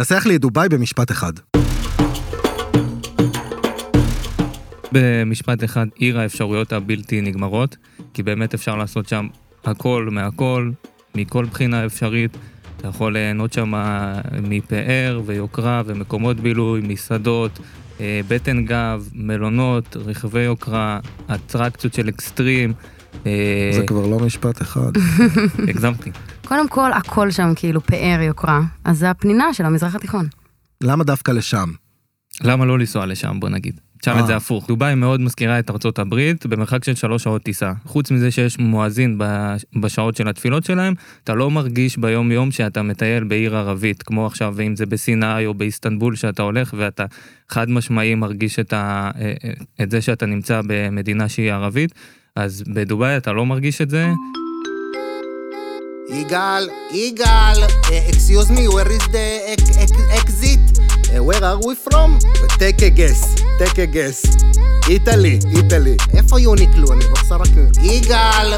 נסח לי את דובאי במשפט אחד. במשפט אחד, עיר האפשרויות הבלתי נגמרות, כי באמת אפשר לעשות שם הכל מהכל, מכל בחינה אפשרית. אתה יכול ליהנות שם מפאר ויוקרה ומקומות בילוי, מסעדות, אה, בטן גב, מלונות, רכבי יוקרה, אטרקציות של אקסטרים. אה, זה כבר לא משפט אחד. הגזמתי. קודם כל, הכל שם כאילו פאר יוקרה, אז זה הפנינה של המזרח התיכון. למה דווקא לשם? למה לא לנסוע לשם, בוא נגיד. תשאל את אה. זה הפוך. דובאי מאוד מזכירה את ארצות הברית במרחק של שלוש שעות טיסה. חוץ מזה שיש מואזין ב- בשעות של התפילות שלהם, אתה לא מרגיש ביום יום שאתה מטייל בעיר ערבית, כמו עכשיו, ואם זה בסיני או באיסטנבול שאתה הולך ואתה חד משמעי מרגיש את, ה, אה, אה, את זה שאתה נמצא במדינה שהיא ערבית, אז בדובאי אתה לא מרגיש את זה. יגאל, יגאל, uh, excuse me, where is the ex- ex- exit? Uh, where are we from? take a guess, take a guess. Italy, Italy. איפה יוניקלו? אני רוצה רק... יגאל!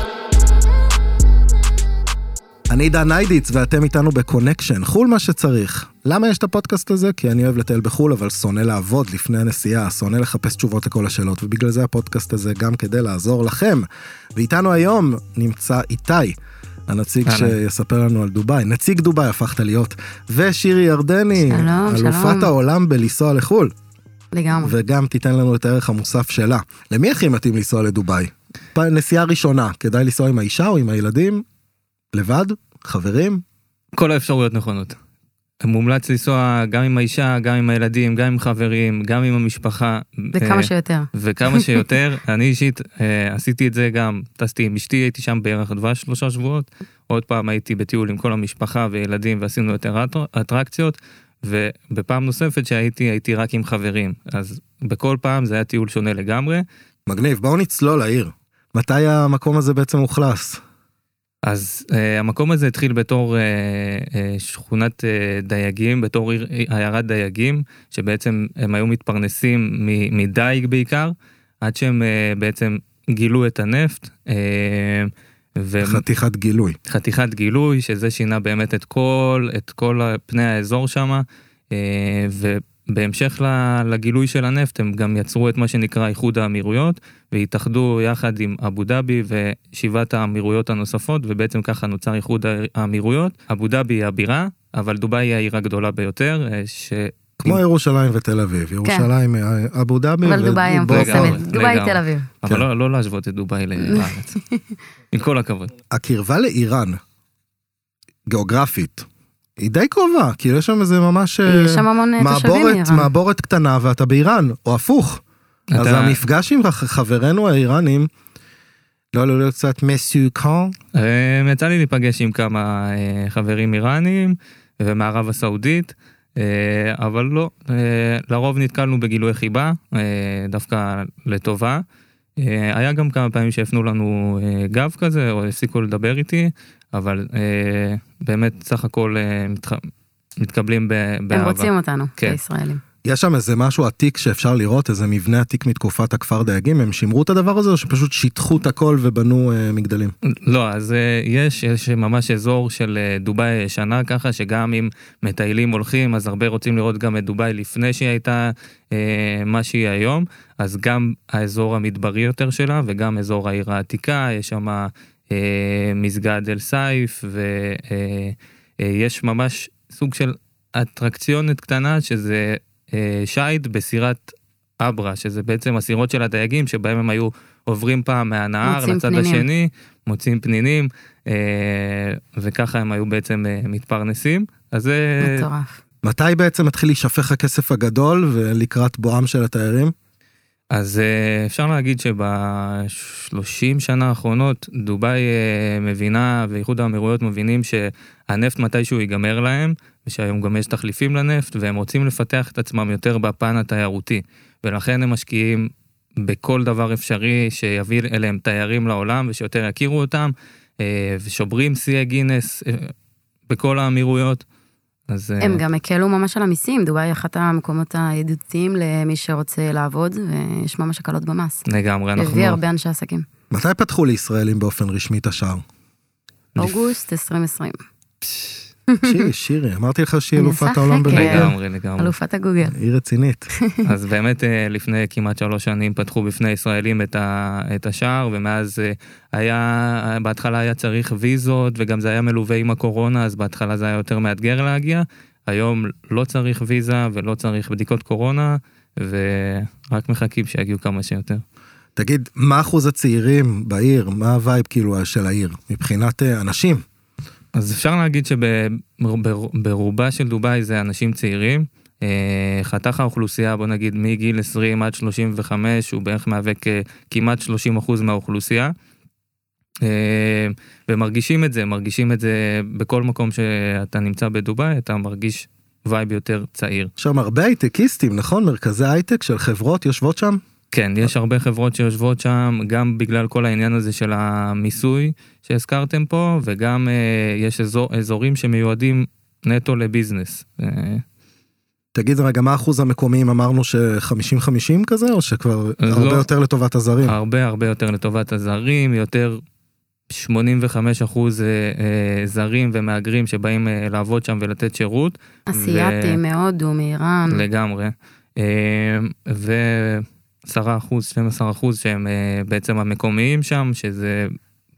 אני דן ניידיץ ואתם איתנו בקונקשן, חו"ל מה שצריך. למה יש את הפודקאסט הזה? כי אני אוהב לטייל בחו"ל, אבל שונא לעבוד לפני הנסיעה, שונא לחפש תשובות לכל השאלות, ובגלל זה הפודקאסט הזה גם כדי לעזור לכם. ואיתנו היום נמצא איתי, הנציג. שיספר לנו על דובאי, נציג דובאי הפכת להיות, ושירי ירדני, שלום, אלופת שלום. העולם בלנסוע לחו"ל, לגמרי. וגם תיתן לנו את הערך המוסף שלה. למי הכי מתאים לנסוע לדובאי? נסיעה ראשונה, כדאי לנסוע עם האישה או עם הילדים? לבד? חברים? כל האפשרויות נכונות. מומלץ לנסוע גם עם האישה, גם עם הילדים, גם עם חברים, גם עם המשפחה. וכמה אה, שיותר. וכמה שיותר, אני אישית אה, עשיתי את זה גם, טסתי עם אשתי, הייתי שם בערך דבש שלושה שבועות, עוד פעם הייתי בטיול עם כל המשפחה וילדים ועשינו יותר אטר- אטרקציות, ובפעם נוספת שהייתי, הייתי רק עם חברים, אז בכל פעם זה היה טיול שונה לגמרי, מגניב, בואו נצלול לעיר. מתי המקום הזה בעצם אוכלס? אז אה, המקום הזה התחיל בתור אה, אה, שכונת אה, דייגים, בתור עיר, עיירת דייגים, שבעצם הם היו מתפרנסים מ- מדייג בעיקר, עד שהם אה, בעצם גילו את הנפט. אה, ו- חתיכת גילוי. חתיכת גילוי, שזה שינה באמת את כל, את כל פני האזור שם, ובהמשך ל- לגילוי של הנפט הם גם יצרו את מה שנקרא איחוד האמירויות, והתאחדו יחד עם אבו דאבי ושבעת האמירויות הנוספות, ובעצם ככה נוצר איחוד האמירויות. אבו דאבי היא הבירה, אבל דובאי היא העיר הגדולה ביותר, אה, ש... כמו ירושלים ותל אביב. ירושלים, אה, אבו דאבי. כן. אבל דובאי המפורסמת. דובאי. תל אביב. אבל כן. לא, לא להשוות את דובאי לארץ. עם כל הכבוד. הקרבה לאיראן, גיאוגרפית, היא די קרובה, כאילו יש שם איזה ממש... אה, יש שם המון אה, תושבים מעבורת, מאיראן. מעבורת קטנה ואתה באיראן, או הפוך. אז אתה- המפגש עם חברינו האיראנים, לא לא להיות קצת מסוכן. אה, יצא לי להיפגש עם כמה אה, חברים איראנים ומערב הסעודית, אה, אבל לא, אה, לרוב נתקלנו בגילוי חיבה, אה, דווקא לטובה. אה, היה גם כמה פעמים שהפנו לנו אה, גב כזה, או הפסיקו לדבר איתי, אבל אה, באמת סך הכל מתח- מתקבלים ב- הם באהבה. רוצים אותנו, כן. הישראלים. יש שם איזה משהו עתיק שאפשר לראות, איזה מבנה עתיק מתקופת הכפר דייגים, הם שימרו את הדבר הזה או שפשוט שיטחו את הכל ובנו אה, מגדלים? לא, אז אה, יש, יש ממש אזור של אה, דובאי הישנה ככה, שגם אם מטיילים הולכים, אז הרבה רוצים לראות גם את דובאי לפני שהיא הייתה אה, מה שהיא היום, אז גם האזור המדברי יותר שלה, וגם אזור העיר העתיקה, יש שם אה, מסגד אל סייף, ויש ממש סוג של אטרקציונת קטנה, שזה אה, שייט בסירת אברה, שזה בעצם הסירות של הדייגים, שבהם הם היו עוברים פעם מהנהר לצד פנינים. השני, מוצאים פנינים, אה, וככה הם היו בעצם אה, מתפרנסים. אז זה... מטורף. מתי בעצם מתחיל להישפך הכסף הגדול ולקראת בואם של התיירים? אז אפשר להגיד שב-30 שנה האחרונות דובאי מבינה ואיחוד האמירויות מבינים שהנפט מתישהו ייגמר להם ושהיום גם יש תחליפים לנפט והם רוצים לפתח את עצמם יותר בפן התיירותי ולכן הם משקיעים בכל דבר אפשרי שיביא אליהם תיירים לעולם ושיותר יכירו אותם אה, ושוברים שיאי גינס אה, בכל האמירויות. אז אה, הם גם הקלו ממש על המיסים, דובאי היא אחת המקומות הידידותיים למי שרוצה לעבוד, ויש ממש הקלות במס. לגמרי אנחנו הביא הרבה אנשי עסקים. מתי פתחו לישראלים באופן רשמי את השער? אוגוסט 2020. שירי, שירי, אמרתי לך שהיא אלופת העולם. בנהיגה. לגמרי, לגמרי. אלופת הגוגל. היא רצינית. אז באמת אה, לפני כמעט שלוש שנים פתחו בפני ישראלים את, ה, את השער, ומאז אה, היה, בהתחלה היה צריך ויזות, וגם זה היה מלווה עם הקורונה, אז בהתחלה זה היה יותר מאתגר להגיע. היום לא צריך ויזה ולא צריך בדיקות קורונה, ורק מחכים שיגיעו כמה שיותר. תגיד, מה אחוז הצעירים בעיר? מה ה vibe כאילו של העיר? מבחינת אה, אנשים. אז אפשר להגיד שברובה של דובאי זה אנשים צעירים. אה, חתך האוכלוסייה, בוא נגיד מגיל 20 עד 35, הוא בערך מהווה כמעט 30 אחוז מהאוכלוסייה. אה, ומרגישים את זה, מרגישים את זה בכל מקום שאתה נמצא בדובאי, אתה מרגיש vibe יותר צעיר. יש שם הרבה הייטקיסטים, נכון? מרכזי הייטק של חברות יושבות שם? כן, יש הרבה חברות שיושבות שם, גם בגלל כל העניין הזה של המיסוי שהזכרתם פה, וגם אה, יש אזור, אזורים שמיועדים נטו לביזנס. אה, תגיד רגע, מה אחוז המקומיים? אמרנו ש-50-50 כזה, או שכבר לא. הרבה יותר לטובת הזרים? הרבה הרבה יותר לטובת הזרים, יותר 85 אחוז אה, אה, זרים ומהגרים שבאים אה, לעבוד שם ולתת שירות. אסייתים מהודו, מאיראן. לגמרי. אה, ו-10 אחוז, 12 אחוז שהם אה, בעצם המקומיים שם, שזה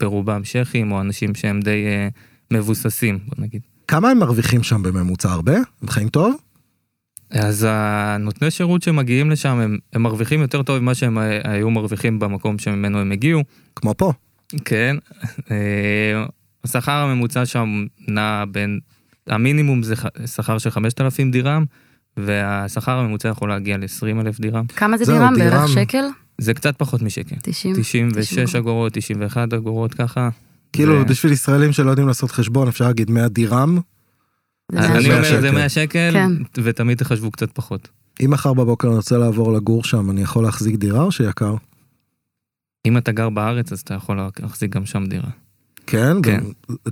ברובם שכים או אנשים שהם די אה, מבוססים, בוא נגיד. כמה הם מרוויחים שם בממוצע? הרבה? הם חיים טוב? אז הנותני שירות שמגיעים לשם, הם, הם מרוויחים יותר טוב ממה שהם אה, היו מרוויחים במקום שממנו הם הגיעו. כמו פה. כן. השכר הממוצע שם נע בין, המינימום זה שכר של 5,000 דירם, והשכר הממוצע יכול להגיע ל-20 אלף דירם. כמה זה זהו, דירם? דירם. בערך שקל? זה קצת פחות משקל. 90? 96 אגורות, 91 אגורות ככה. כאילו, זה- בשביל ישראלים שלא יודעים לעשות חשבון, אפשר להגיד 100 דירם. זה אני שקל. אומר זה 100 שקל, כן. ותמיד תחשבו קצת פחות. אם מחר בבוקר אני רוצה לעבור לגור שם, אני יכול להחזיק דירה או שיקר? אם אתה גר בארץ, אז אתה יכול להחזיק גם שם דירה. כן? כן.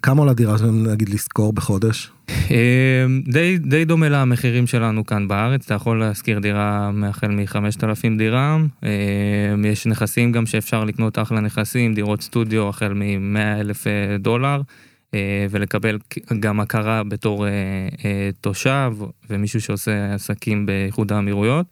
כמה עולה דירה, נגיד, לשכור בחודש? אה, די, די דומה למחירים שלנו כאן בארץ, אתה יכול להשכיר דירה החל מ-5,000 דירם, אה, יש נכסים גם שאפשר לקנות אחלה נכסים, דירות סטודיו החל מ-100,000 דולר, אה, ולקבל גם הכרה בתור אה, אה, תושב ומישהו שעושה עסקים באיחוד האמירויות.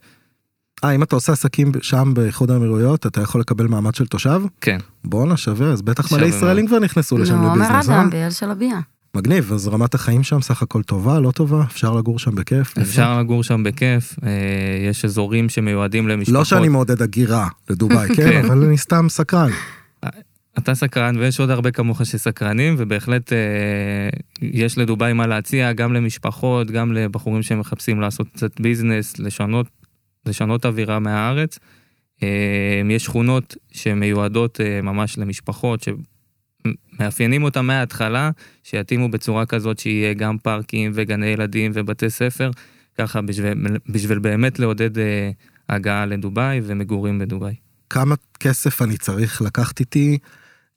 אה, אם אתה עושה עסקים שם באיחוד האמירויות, אתה יכול לקבל מעמד של תושב? כן, בואנה, שווה, אז בטח שווה מלא. ישראלים כבר נכנסו לשם עומר לביזנס, אה? אדם, באל של הביאה. מגניב, אז רמת החיים שם סך הכל טובה, לא טובה? אפשר לגור שם בכיף? אפשר לגור שם בכיף, אה, יש אזורים שמיועדים למשפחות. לא שאני מעודד הגירה לדובאי, כן, כן. אבל אני סתם סקרן. אתה סקרן ויש עוד הרבה כמוך שסקרנים ובהחלט אה, יש לדובאי מה להציע גם למשפחות גם לבחורים שמחפשים לעשות קצת ביזנס לשנות לשנות אווירה מהארץ. אה, יש שכונות שמיועדות אה, ממש למשפחות שמאפיינים אותם מההתחלה שיתאימו בצורה כזאת שיהיה גם פארקים וגני ילדים ובתי ספר ככה בשביל, בשביל באמת לעודד אה, הגעה לדובאי ומגורים בדובאי. כמה כסף אני צריך לקחת איתי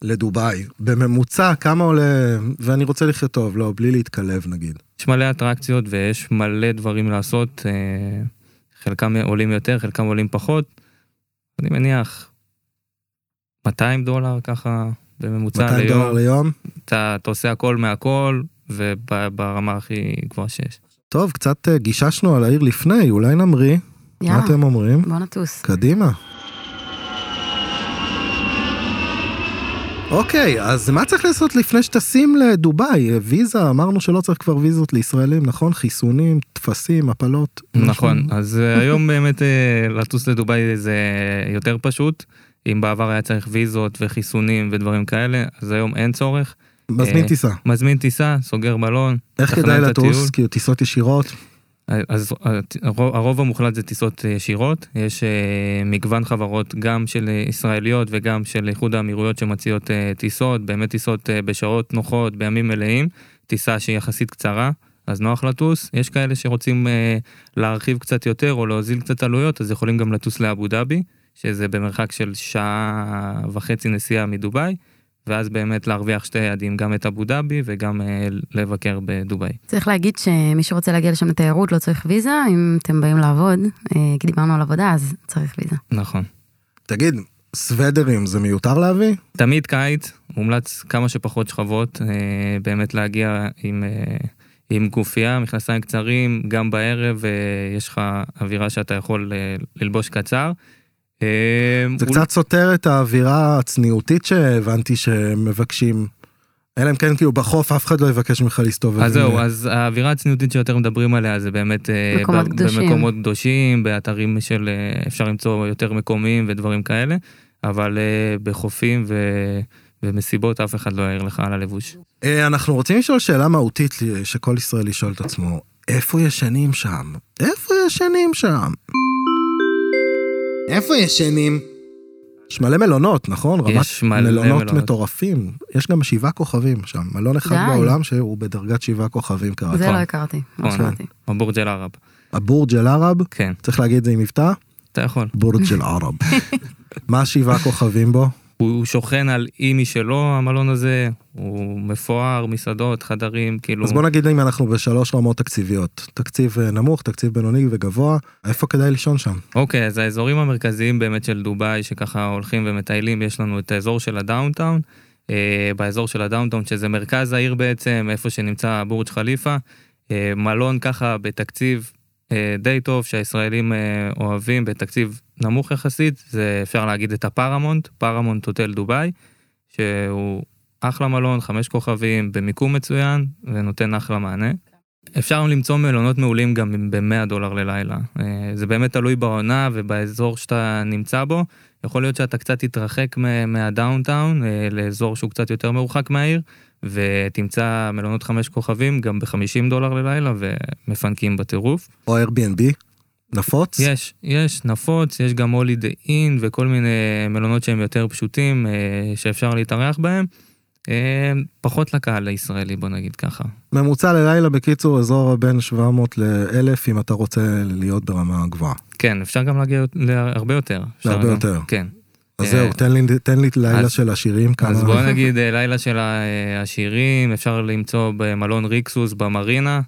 לדובאי? בממוצע, כמה עולה, ואני רוצה לחיות טוב, לא, בלי להתקלב נגיד. יש מלא אטרקציות ויש מלא דברים לעשות, אה, חלקם עולים יותר, חלקם עולים פחות. אני מניח 200 דולר ככה בממוצע 200 דולר ליום. ליום? אתה, אתה עושה הכל מהכל וברמה הכי גבוהה שיש. טוב, קצת אה, גיששנו על העיר לפני, אולי נמריא. מה יאללה, אתם אומרים? בוא נטוס. קדימה. אוקיי, אז מה צריך לעשות לפני שטסים לדובאי? ויזה, אמרנו שלא צריך כבר ויזות לישראלים, נכון? חיסונים, טפסים, הפלות. נכון? אז אה, היום באמת אה, לטוס לדובאי זה יותר פשוט. אם בעבר היה צריך ויזות וחיסונים ודברים כאלה, אז היום אין צורך. מזמין אה, טיסה. מזמין טיסה, סוגר בלון. איך כדאי. לטוס? כאילו טיסות ישירות? אז הרוב, הרוב המוחלט זה טיסות אה, ישירות, יש אה, מגוון חברות גם של אה, ישראליות וגם של איחוד האמירויות שמציעות אה, טיסות, באמת טיסות אה, בשעות נוחות, בימים מלאים, טיסה שהיא יחסית קצרה, אז נוח לטוס, יש כאלה שרוצים אה, להרחיב קצת יותר או להוזיל קצת עלויות, אז יכולים גם לטוס לאבו דאבי, שזה במרחק של שעה וחצי נסיעה מדובאי, ואז באמת להרוויח שתי יעדים, גם את אבו דאבי וגם אה, לבקר בדובאי. צריך להגיד שמי שרוצה להגיע לשם לתיירות לא צריך ויזה, אם אתם באים לעבוד, אה, כי דיברנו על עבודה, אז צריך ויזה. נכון. תגיד, סוודרים זה מיותר להביא? תמיד קיץ, מומלץ כמה שפחות שכבות, אה, באמת להגיע עם, אה, עם גופייה, מכנסיים קצרים, גם בערב אה, יש לך אווירה שאתה יכול אה, ללבוש קצר. אה, זה אול- קצת סותר את האווירה הצניעותית שהבנתי שמבקשים. אלא אם כן כאילו בחוף אף אחד לא יבקש ממך להסתובב. אז זהו, אז האווירה הצניעותית שיותר מדברים עליה זה באמת אה, מקומות ב- קדושים. במקומות קדושים, באתרים של אה, אפשר למצוא יותר מקומיים ודברים כאלה, אבל אה, בחופים ו- ומסיבות אף אחד לא יעיר לך על הלבוש. אה, אנחנו רוצים לשאול שאלה מהותית שכל ישראל ישאל את עצמו. איפה ישנים שם? איפה ישנים שם? איפה ישנים? יש מלא מלונות, נכון? יש מלא מלונות מלונות. מטורפים. יש גם שבעה כוכבים שם. מלון אחד די. בעולם שהוא בדרגת שבעה כוכבים כרגע. זה נכון. לא הכרתי, לא נכון. שמעתי. בבורג' אל ערב. הבורג' אל ערב, כן, צריך להגיד את זה עם מבטא? אתה יכול. בורג' אל ערב. מה שבעה כוכבים בו? הוא שוכן על אי משלו, המלון הזה, הוא מפואר, מסעדות, חדרים, כאילו... אז בוא נגיד אם אנחנו בשלוש רמות תקציביות. תקציב אה, נמוך, תקציב בינוני וגבוה, איפה כדאי לישון שם? אוקיי, אז האזורים המרכזיים באמת של דובאי, שככה הולכים ומטיילים, יש לנו את האזור של ה downtown. אה, באזור של ה downtown, שזה מרכז העיר בעצם, איפה שנמצא בורג' חליפה. אה, מלון ככה בתקציב אה, די טוב, שהישראלים אה, אוהבים, בתקציב נמוך יחסית, זה אפשר להגיד את הפארמונט, פארמונט הוטל דובאי, שהוא אחלה מלון, חמש כוכבים, במיקום מצוין, ונותן אחלה מענה. אפשר למצוא מלונות מעולים גם ב-100 דולר ללילה. אה, זה באמת תלוי בעונה ובאזור שאתה נמצא בו. יכול להיות שאתה קצת תתרחק מהדאונטאון אה, לאזור שהוא קצת יותר מרוחק מהעיר, ותמצא מלונות חמש כוכבים גם ב-50 דולר ללילה ומפנקים בטירוף. או Airbnb? נפוץ? יש, יש נפוץ, יש גם הולידי אין וכל מיני מלונות שהם יותר פשוטים אה, שאפשר להתארח בהם. אה, פחות לקהל הישראלי בוא נגיד ככה. ממוצע ללילה בקיצור אזור בין 700 ל-1000 אם אתה רוצה להיות ברמה גבוהה. כן, אפשר גם להגיע להרבה יותר. להרבה גם- יותר. כן. אז אה, זהו, תן לי, תן לי לילה אז- של השירים כמה... אז בוא נגיד אה, לילה של העשירים, אפשר למצוא במלון ריקסוס במרינה, אה,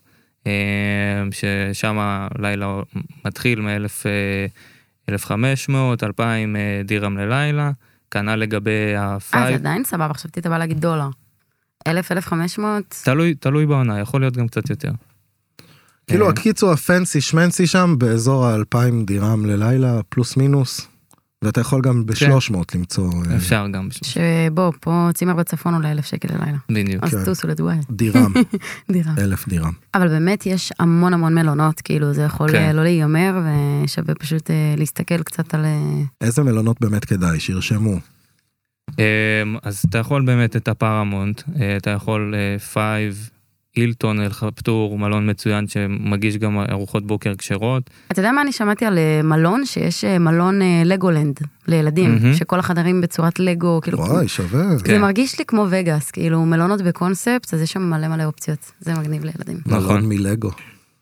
ששם לילה מתחיל מ-1,500, 2,000 אה, דירם ללילה, כנ"ל לגבי אה, זה ה Five. עדיין סבבה, חשבתי אתה בא להגיד דולר. אלף, אלף חמש מאות? תלוי, תלוי בעונה, יכול להיות גם קצת יותר. כאילו אה, הקיצור הפנסי שמנסי שם באזור ה-2000 דירם ללילה פלוס מינוס. ואתה יכול גם ב-300 למצוא אה, אפשר גם, בשביל- שבוא, פה צימר בצפון עולה אלף שקל ללילה. בדיוק. אז כן. טוסו לדובאי, דירם, דירם. אלף דירם. אבל באמת יש המון המון מלונות, כאילו זה יכול כן. אה, לא להיגמר, ושווה פשוט אה, להסתכל קצת על... אה, איזה מלונות באמת כדאי, שירשמו. אמ, אז אתה יכול באמת את הפארמונט, אה, אתה יכול Five, הילטון, אל-חבטור, מלון מצוין שמגיש גם ארוחות בוקר כשרות. אתה יודע מה אני שמעתי על אה, מלון, שיש אה, מלון אה, לגולנד לילדים, מהמם. שכל החדרים בצורת לגו, כאילו... וואי, שווה. זה כן. מרגיש לי כמו וגאס, כאילו מלונות בקונספט, אז יש שם מלא מלא אופציות, זה מגניב לילדים. נכון. מלון מלגו.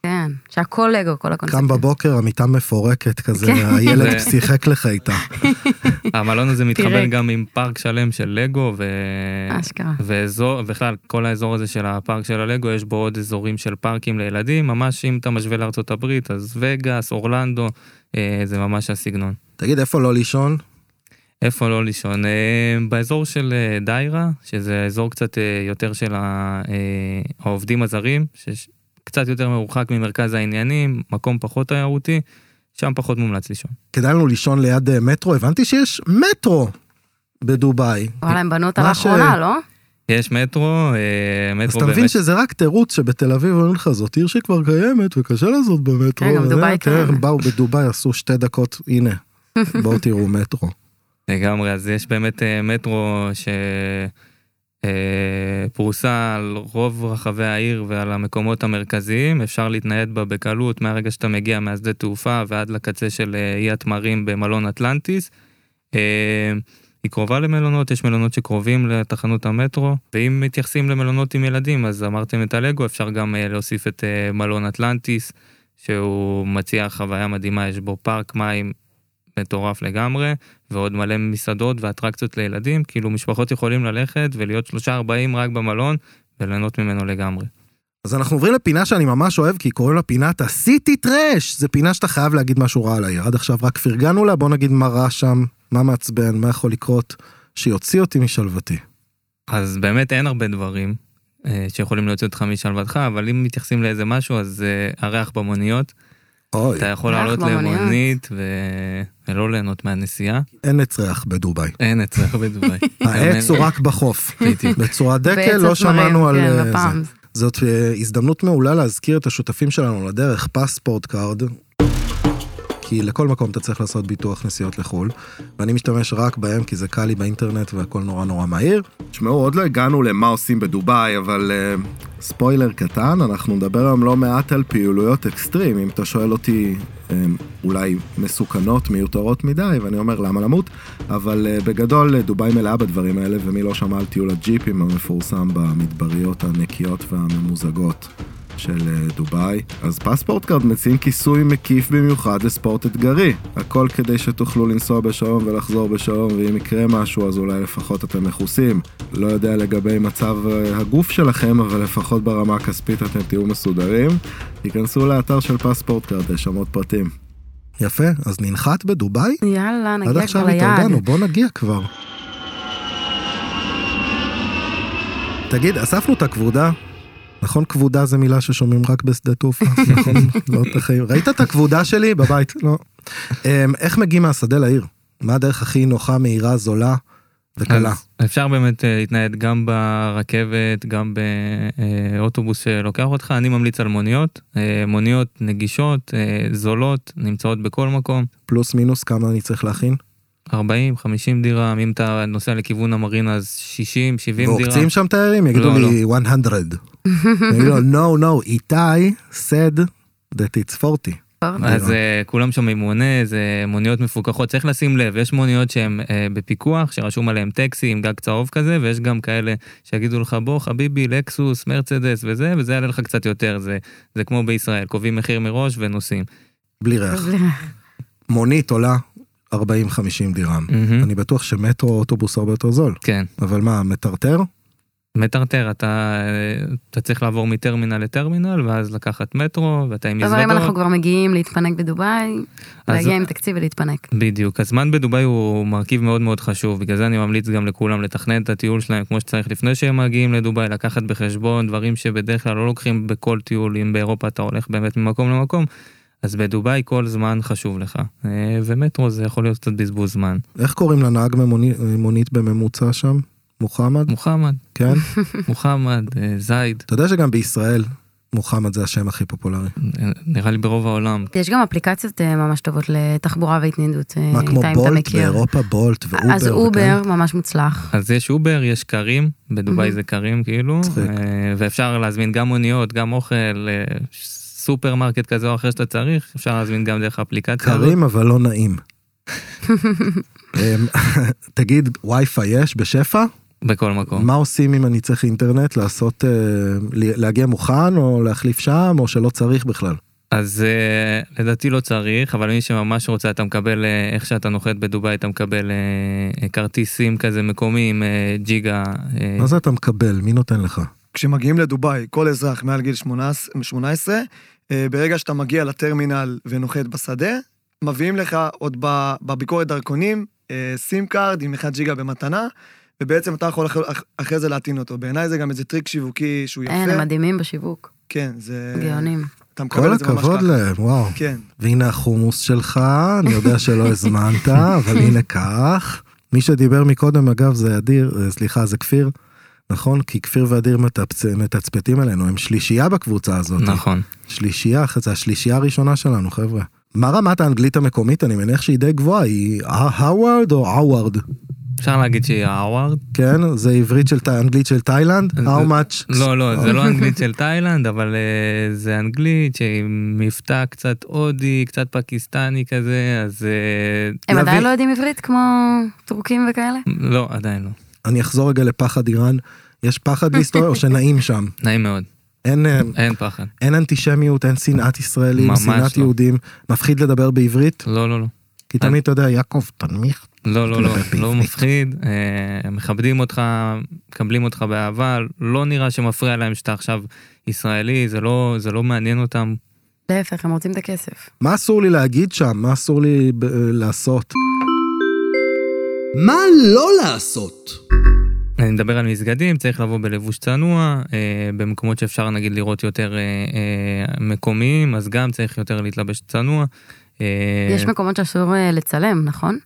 כן, שהכל לגו, כל הקונספט. קם בבוקר, המיטה מפורקת כזה, כן. הילד שיחק לך איתה. המלון הזה מתחבר. גם עם פארק שלם של לגו, ו... אשכרה. ואזור, בכלל, כל האזור הזה של הפארק של הלגו, יש בו עוד אזורים של פארקים לילדים, ממש אם אתה משווה לארצות הברית, אז וגאס, אורלנדו, אה, זה ממש הסגנון. תגיד, איפה לא לישון? איפה לא לישון? אה, באזור של אה, דיירה, שזה אזור קצת אה, יותר של ה- אה, העובדים הזרים, שקצת יותר מרוחק ממרכז העניינים, מקום פחות תיירותי, שם פחות מומלץ לישון. כדאי לנו לישון ליד אה, מטרו, הבנתי שיש מטרו בדובאי. וואלה, הם בנו אותה ש- לאחרונה, לא? יש מטרו, אה, אז מטרו אתה מבין באמת, שזה רק תירוץ שבתל אביב אומרים לך, זאת עיר שכבר קיימת וקשה לעשות במטרו. כן, גם דובאי תראה, קיימת. הם באו בדובאי, עשו שתי דקות, הנה, בואו תראו מטרו. לגמרי, אז יש באמת אה, מטרו שפרוסה על רוב רחבי העיר ועל המקומות המרכזיים, אפשר להתנייד בה בקלות מהרגע שאתה מגיע מהשדה תעופה ועד לקצה של אה, אי התמרים במלון אטלנטיס. אה, היא קרובה למלונות, יש מלונות שקרובים לתחנות המטרו, ואם מתייחסים למלונות עם ילדים, אז אמרתם את הלגו, אפשר גם אה, להוסיף את אה, מלון אטלנטיס, שהוא מציע חוויה מדהימה, יש בו פארק מים מטורף לגמרי, ועוד מלא מסעדות ואטרקציות לילדים, כאילו משפחות יכולים ללכת ולהיות שלושה ארבעים רק במלון, וליהנות ממנו לגמרי. אז אנחנו עוברים לפינה שאני ממש אוהב, כי קוראים לה פינת הסיטי טרש. זה פינה שאתה חייב להגיד משהו רע על העיר. עד עכשיו רק פרגנו לה, בוא נגיד מה רע שם, מה מעצבן, מה יכול לקרות, שיוציא אותי משלוותי. אז באמת אין הרבה דברים. אה, שיכולים להוציא אותך משלוותך, אבל אם מתייחסים לאיזה משהו, אז אה, הריח במוניות, אוי, אתה יכול לעלות. למונית ו... ולא ליהנות מהנסיעה. אין עץ ריח בדובאי. אין אצלך בדובאי. העץ הוא רק בחוף. בצורת דקל לאי התמרים, שמענו על כן, אה, זה. זאת אה, הזדמנות מעולה להזכיר את השותפים שלנו לדרך, פספורט קארד. כי לכל מקום אתה צריך לעשות ביטוח נסיעות לחו"ל, ואני משתמש רק בהם כי זה קל לי באינטרנט והכל נורא נורא מהיר. תשמעו, עוד לא הגענו למה עושים בדובאי, אבל אה, ספוילר קטן, אנחנו נדבר היום לא מעט על פעילויות אקסטרים. אם אתה שואל אותי, אמ, אולי מסוכנות, מיותרות מדי, ואני אומר למה למות, אבל אה, בגדול אה, דובאי מלאה בדברים האלה, ומי לא שמע על טיול הג'יפים המפורסם במדבריות הנקיות והממוזגות. של אה, דובאי, אז פספורט קארד מציעים כיסוי מקיף במיוחד לספורט אתגרי. הכל כדי שתוכלו לנסוע בשלום ולחזור בשלום, ואם יקרה משהו אז אולי לפחות אתם מכוסים. לא יודע לגבי מצב אה, הגוף שלכם, אבל לפחות ברמה הכספית אתם תהיו מסודרים. תיכנסו לאתר של פספורט קארד, יש שם עוד פרטים. יפה, אז ננחת בדובאי? יאללה, עוד נגיע עכשיו כבר ליעד. התארגנו, בוא נגיע כבר. תגיד, אספנו את הכבודה? נכון, כבודה זה מילה ששומעים רק בשדה תעופה, נכון? לא בחיים. ראית את הכבודה שלי בבית? לא. אמ, איך מגיעים מהשדה לעיר? מה הדרך הכי נוחה, מהירה, זולה וקלה? אפשר באמת אה, להתנייד גם ברכבת, גם באוטובוס שלוקח אותך. אני ממליץ על מוניות. אה, מוניות נגישות, אה, זולות, נמצאות בכל מקום. פלוס מינוס כמה אני צריך להכין? 40, 50 דירה, אם אתה נוסע לכיוון המרינה אז 60, 70 דירה. ועוקצים שם תיירים? יגידו לא, לי 100. יגידו לו, no, no, איתי said that it's 40. אז uh, כולם שם עם מונה, זה מוניות מפוקחות, צריך לשים לב, יש מוניות שהן uh, בפיקוח, שרשום עליהן טקסי עם גג צהוב כזה, ויש גם כאלה שיגידו לך בוא חביבי, לקסוס, מרצדס וזה, וזה יעלה לך קצת יותר, זה, זה כמו בישראל, קובעים מחיר מראש ונוסעים. בלי ריח. מונית עולה 40-50 דירם. מהמם. אני בטוח שמטרו או אוטובוס הרבה יותר זול. כן, אבל מה, מטרטר? מטרטר, אתה, אתה צריך לעבור מטרמינל לטרמינל, ואז לקחת מטרו, ואתה עם אבל אם אנחנו מזוודות. כבר מגיעים להתפנק בדובאי, אז- להגיע עם תקציב ולהתפנק. בדיוק, הזמן בדובאי הוא מרכיב מאוד מאוד חשוב, בגלל זה אני ממליץ גם לכולם לתכנן את הטיול שלהם כמו שצריך לפני שהם מגיעים לדובאי, לקחת בחשבון דברים שבדרך כלל לא לוקחים בכל טיול, אם באירופה אתה הולך באמת ממקום למקום, אז בדובאי כל זמן חשוב לך, אה, ומטרו זה יכול להיות קצת בזבוז זמן. איך קוראים לנהג ממוני- מונית בממוצע שם? מוחמד? מוחמד, כן? מוחמד, אה, זייד, אתה יודע שגם בישראל מוחמד זה השם הכי פופולרי. אה, נראה לי ברוב העולם. יש גם אפליקציות אה, ממש טובות לתחבורה והתניידות. אה, מה, כמו בולט. באירופה, בולט ואובר? אז? אובר ממש מוצלח. אז יש אובר, יש Careem, בדובאי. זה Careem כאילו, מצחיק. אה, ואפשר להזמין גם מוניות, גם אוכל, אה, סופרמרקט כזה או אחר שאתה צריך, אפשר להזמין גם דרך האפליקציה. Careem אבל לא נעים. אמ, תגיד, וי-פיי יש בשפע? בכל מקום. מה עושים אם אני צריך אינטרנט? לעשות, אה, להגיע מוכן או להחליף שם או שלא צריך בכלל? אז אה, לדעתי לא צריך, אבל מי שממש רוצה, אתה מקבל, אה, איך שאתה נוחת בדובאי, אתה מקבל אה, אה, כרטיס סים כזה מקומי עם אה, ג'יגה. מה זה אתה מקבל? מי נותן לך? כשמגיעים לדובאי, כל אזרח מעל גיל 18, 18 אה, ברגע שאתה מגיע לטרמינל ונוחת בשדה, מביאים לך עוד בביקורת דרכונים אה, SIM card עם 1 ג'יגה במתנה, ובעצם אתה יכול אחרי, אחרי זה להטעין אותו. בעיניי זה גם איזה טריק שיווקי שהוא יפה. אין, הם מדהימים בשיווק, כן, זה... גאונים. אתה מקבל כל את זה ממש הכבוד ככה. להם, וואו. כן. והנה החומוס שלך, אני יודע שלא הזמנת, אבל הנה כך. מי שדיבר מקודם, אגב, זה אדיר, אה, סליחה, זה כפיר, נכון? כי כפיר ואדיר מתפצ... מתצפתים עלינו, הם שלישייה בקבוצה הזאת. נכון. שלישייה, זה השלישייה הראשונה שלנו, חבר'ה. מה רמת האנגלית המקומית? אני מניח שהיא די גבוהה, היא האווארד או האווארד? אפשר להגיד שהיא האווארד? כן? זה עברית של אנגלית של תאילנד? How much? לא, לא, זה לא אנגלית של תאילנד, אבל אה, זה אנגלית עם מבטא קצת הודי, קצת פקיסטני כזה, אז אה, הם עדיין לא יודעים עברית כמו טורקים וכאלה? לא, עדיין לא. אני אחזור רגע לפחד איראן. יש פחד בהיסטוריה או שנעים שם? נעים מאוד, אין, אה, אין פחד. אין אנטישמיות, אין שנאת ישראלים, שנאת לא. יהודים. מפחיד לדבר בעברית? לא, לא, לא. כי תמיד אתה יודע, יעקב, תנמיך. לא, לא, לא, לא. מפחיד, אה, מכבדים אותך, מקבלים אותך באהבה, לא נראה שמפריע להם שאתה עכשיו ישראלי, זה לא, זה לא מעניין אותם. להפך, הם רוצים את הכסף. מה אסור לי להגיד שם? מה אסור לי ב- לעשות? מה לא לעשות? אני מדבר על מסגדים, צריך לבוא בלבוש צנוע, אה, במקומות שאפשר נגיד לראות יותר אה, אה, מקומיים, אז גם צריך יותר להתלבש צנוע. אה, יש מקומות שאסור אה, לצלם, נכון?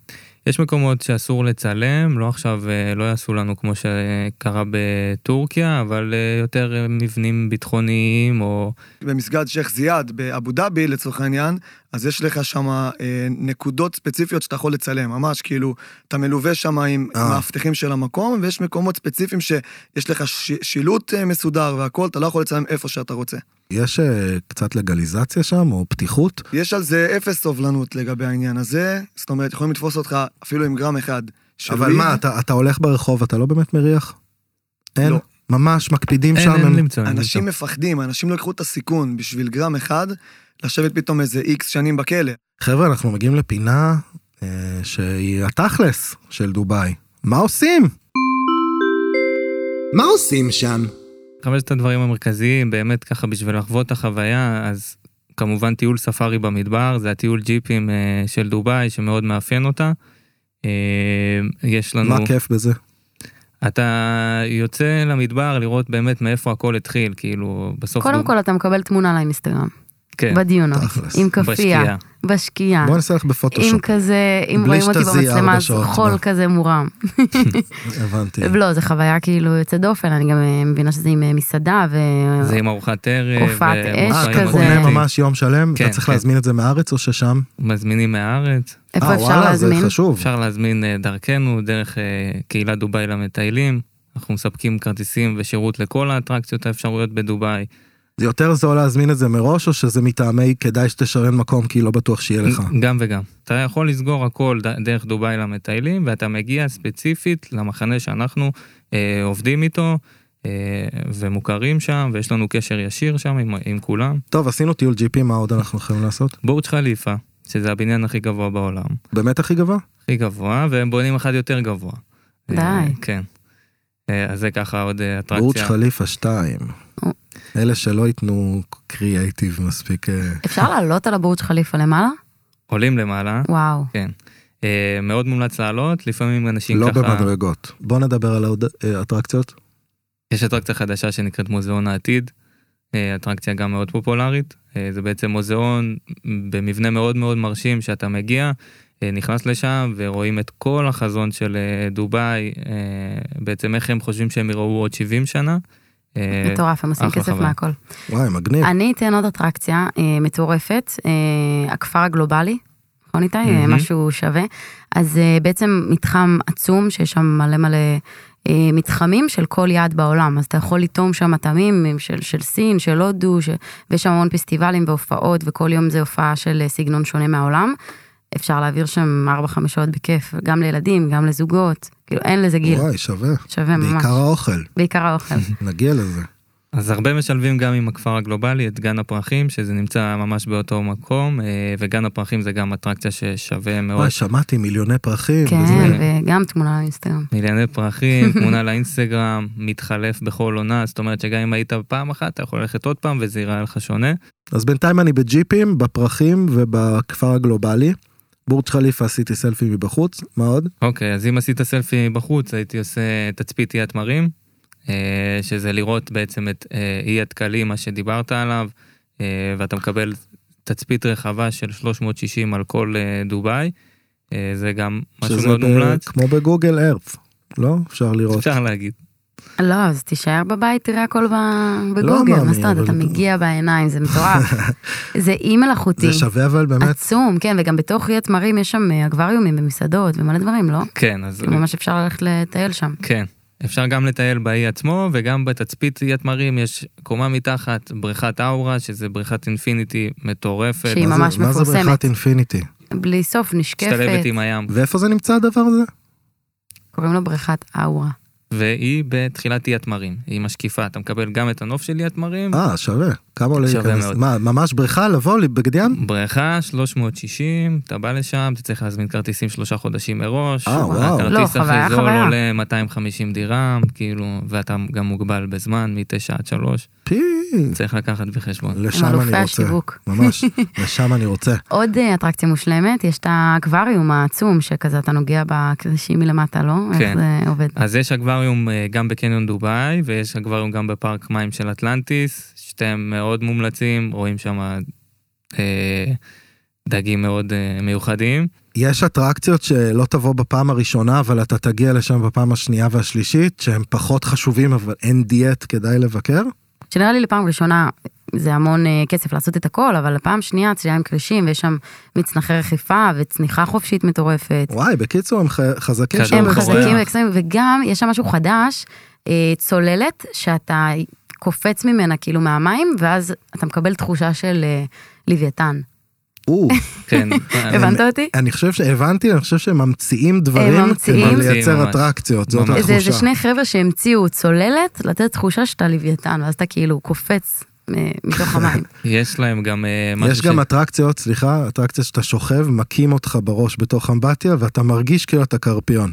יש מקומות שאסור לצלם, לא עכשיו, אה, לא יעשו לנו כמו שקרה בטורקיה, אבל אה, יותר מבנים ביטחוניים או... במסגד שייח' זיאד באבו דאבי לצורך העניין, אז יש לך שם אה, נקודות ספציפיות שאתה יכול לצלם, ממש כאילו, אתה מלווה שם עם אה. מאבטחים של המקום, ויש מקומות ספציפיים שיש לך ש, שילוט אה, מסודר והכל, אתה לא יכול לצלם איפה שאתה רוצה. יש אה, קצת לגליזציה שם, או פתיחות? יש על זה אפס סובלנות לגבי העניין הזה, זאת אומרת, יכולים לתפוס אותך אפילו עם גרם אחד. של אבל וויד. מה, אתה, אתה הולך ברחוב, אתה לא באמת מריח? אין? לא. ממש מקפידים אין, שם? אין הם- למצוא, אין אנשים למצוא. מפחדים, אנשים לא יקחו את הסיכון בשביל גרם אחד, לשבת פתאום איזה איקס שנים בכלא. חבר'ה, אנחנו מגיעים לפינה אה, שהיא התכלס של דובאי. מה עושים? מה עושים שם? חמשת הדברים המרכזיים, באמת ככה בשביל לחוות את החוויה, אז כמובן טיול ספארי במדבר, זה הטיול ג'יפים אה, של דובאי שמאוד מאפיין אותה. אה, יש לנו... מה כיף בזה? אתה יוצא למדבר לראות באמת מאיפה הכל התחיל, כאילו, בסוף... קודם דוב- כל אתה מקבל תמונה לאינסטגרם, כן, בדיונות, תכלס. עם כאפיה, בשקיעה. בוא נעשה לך עם בפוטושופ. כזה, אם רואים אותי במצלמה, אז חול מה? כזה מורם. הבנתי. לא, זו חוויה כאילו יוצאת דופן, אני גם אה, מבינה שזה עם אה, מסעדה, ו... זה עם ארוחת ערב. הופעת אש אה, עם אתה כזה. קונה ארוחות. ממש יום שלם? כן, אתה צריך כן. להזמין את זה מהארץ או ששם? מזמינים מהארץ, איפה אה, אפשר וואלה, זה להזמין? חשוב. אפשר להזמין אה, דרכנו, דרך אה, קהילת דובאי למטיילים. אנחנו מספקים כרטיסים ושירות לכל האטרקציות האפשרויות בדובאי. זה יותר זול להזמין את זה מראש, או שזה מטעמי כדאי שתשרן מקום כי לא בטוח שיהיה לך? גם וגם. אתה יכול לסגור הכל דרך דובאי למטיילים, ואתה מגיע ספציפית למחנה שאנחנו אה, עובדים איתו, אה, ומוכרים שם, ויש לנו קשר ישיר שם עם, עם כולם. טוב, עשינו טיול ג'יפים, מה עוד אנחנו יכולים לעשות? בורג' חליפה, שזה הבניין הכי גבוה בעולם. באמת הכי גבוה? הכי גבוה, והם בונים אחד יותר גבוה. די. אה, כן. אה, אז זה ככה עוד אה, בורג' אטרקציה. חליפה 2. או. אלה שלא ייתנו קריאייטיב מספיק... אה, אפשר לעלות על הבורג' חליפה למעלה? עולים למעלה, וואו. כן. אה, מאוד מומלץ לעלות, לפעמים אנשים לא ככה... במדרגות. בוא נדבר על עוד אה, אטרקציות. יש אטרקציה חדשה שנקראת מוזיאון העתיד, אה, אטרקציה גם מאוד פופולרית. אה, זה בעצם מוזיאון במבנה מאוד מאוד מרשים שאתה מגיע, אה, נכנס לשם ורואים את כל החזון של אה, דובאי, אה, בעצם איך הם חושבים שהם יראו עוד 70 שנה. אה, מטורף, הם עושים כסף. מהכל. וואי, מגניב. אני אתן עוד אטרקציה אה, מטורפת, אה, הכפר הגלובלי, נכון איתי? אה. משהו שווה. אז אה, בעצם מתחם עצום שיש שם מלא מלא אה, מתחמים של כל יעד בעולם, אז אתה יכול לטעום שם מטעמים של, של סין, של הודו, ש... ויש שם המון פסטיבלים והופעות, וכל יום זה הופעה של אה, סגנון שונה מהעולם. אפשר להעביר שם 4-5 שעות בכיף, גם לילדים, גם לזוגות, כאילו אין לזה גיל, וואי, שווה. שווה ממש. בעיקר האוכל. בעיקר האוכל. נגיע לזה. אז הרבה משלבים גם עם הכפר הגלובלי את גן הפרחים, שזה נמצא ממש באותו מקום, אה, וגן הפרחים זה גם אטרקציה ששווה מאוד. וואי, שמעתי מיליוני פרחים. כן, וזה. וגם תמונה לאינסטגרם. מיליוני פרחים, תמונה לאינסטגרם, מתחלף בכל עונה, זאת אומרת שגם אם היית פעם אחת, אתה יכול ללכת עוד פעם וזה ייראה לך שונה. אז בינתיים אני בג'יפים, בפרחים ובכפר הגלובלי. בורג' חליפה עשיתי סלפי מבחוץ, מה עוד? אוקיי, אז אם עשית סלפי בחוץ, הייתי עושה תצפית אי התמרים, אה, שזה לראות בעצם את אה, אי התקלים, מה שדיברת עליו, אה, ואתה מקבל תצפית רחבה של 360 על כל דובאי. זה גם משהו שזה מאוד מומלץ, כמו בגוגל ארף, לא? אפשר לראות. אפשר להגיד. לא, אז תישאר בבית, תראה הכל לא בגוגל, מה זאת אומרת, אתה מגיע בעיניים, זה מטורף. זה אי מלאכותי, זה שווה אבל באמת, עצום, כן, וגם בתוך אי התמרים יש שם אה, אקווריומים ומסעדות ומלא דברים, לא? כן, אז ממש אפשר ללכת לטייל שם. כן. אפשר גם לטייל באי עצמו, וגם בתצפית אי התמרים יש קומה מתחת, בריכת אאורה, שזה בריכת אינפיניטי מטורפת. שהיא מה זה- ממש מה זה מפורסמת. בריכת אינפיניטי? בלי סוף, נשקפת, משתלבת עם הים, ואיפה זה נמצא הדבר הזה? קוראים לו בריכת אאורה. והיא בתחילת אי התמרים, היא משקיפה, אתה מקבל גם את הנוף של אי התמרים, אה, שווה. כמה עולה להיכנס? מה, ממש בריכה לבוא בגד ים? בריכה 360, אתה בא לשם, אתה צריך להזמין כרטיסים שלושה חודשים מראש. אה, וואו. הכרטיס לא, חוויה, הכי זול חוויה. עולה 250 דירם, כאילו, ואתה גם מוגבל בזמן, מ-9 עד 3, פי, צריך לקחת בחשבון. לשם אני רוצה. השיווק. ממש, לשם אני רוצה. עוד אה, אטרקציה מושלמת, יש את האקווריום העצום, שכזה אתה נוגע בכבישים מלמטה, לא? איך כן. זה עובד? אז יש אקווריום אה, גם בקניון דובאי, ויש אקווריום גם בפארק מים של אטלנטיס, שתיהם מאוד מומלצים, רואים שם אה, דגים מאוד אה, מיוחדים. יש אטרקציות שלא תבוא בפעם הראשונה, אבל אתה תגיע לשם בפעם השנייה והשלישית, שהם פחות חשובים, אבל אין דיאט, כדאי לבקר? שנראה לי לפעם ראשונה זה המון אה, כסף לעשות את הכל, אבל לפעם שנייה צלילה עם כרישים, ויש שם מצנחי רכיפה וצניחה חופשית מטורפת. וואי, בקיצור, הם ח- חזקים שם. הם. חזקים וגם יש שם משהו חדש, אה, צוללת שאתה קופץ ממנה כאילו מהמים, ואז אתה מקבל תחושה של אה, לוויתן. או, כן. הבנת אותי? אני חושב שהבנתי, אני חושב שהם ממציאים דברים ממציאים. כדי לייצר. אטרקציות, זאת ממש. זה התחושה. שני חבר'ה שהמציאו צוללת, לתת תחושה שאתה לוויתן, ואז אתה כאילו קופץ אה, מתוך המים. יש להם גם אה, משהו יש גם אטרקציות, סליחה, אטרקציות שאתה שוכב, מכים אותך בראש בתוך אמבטיה, ואתה מרגיש כאילו אתה קרפיון.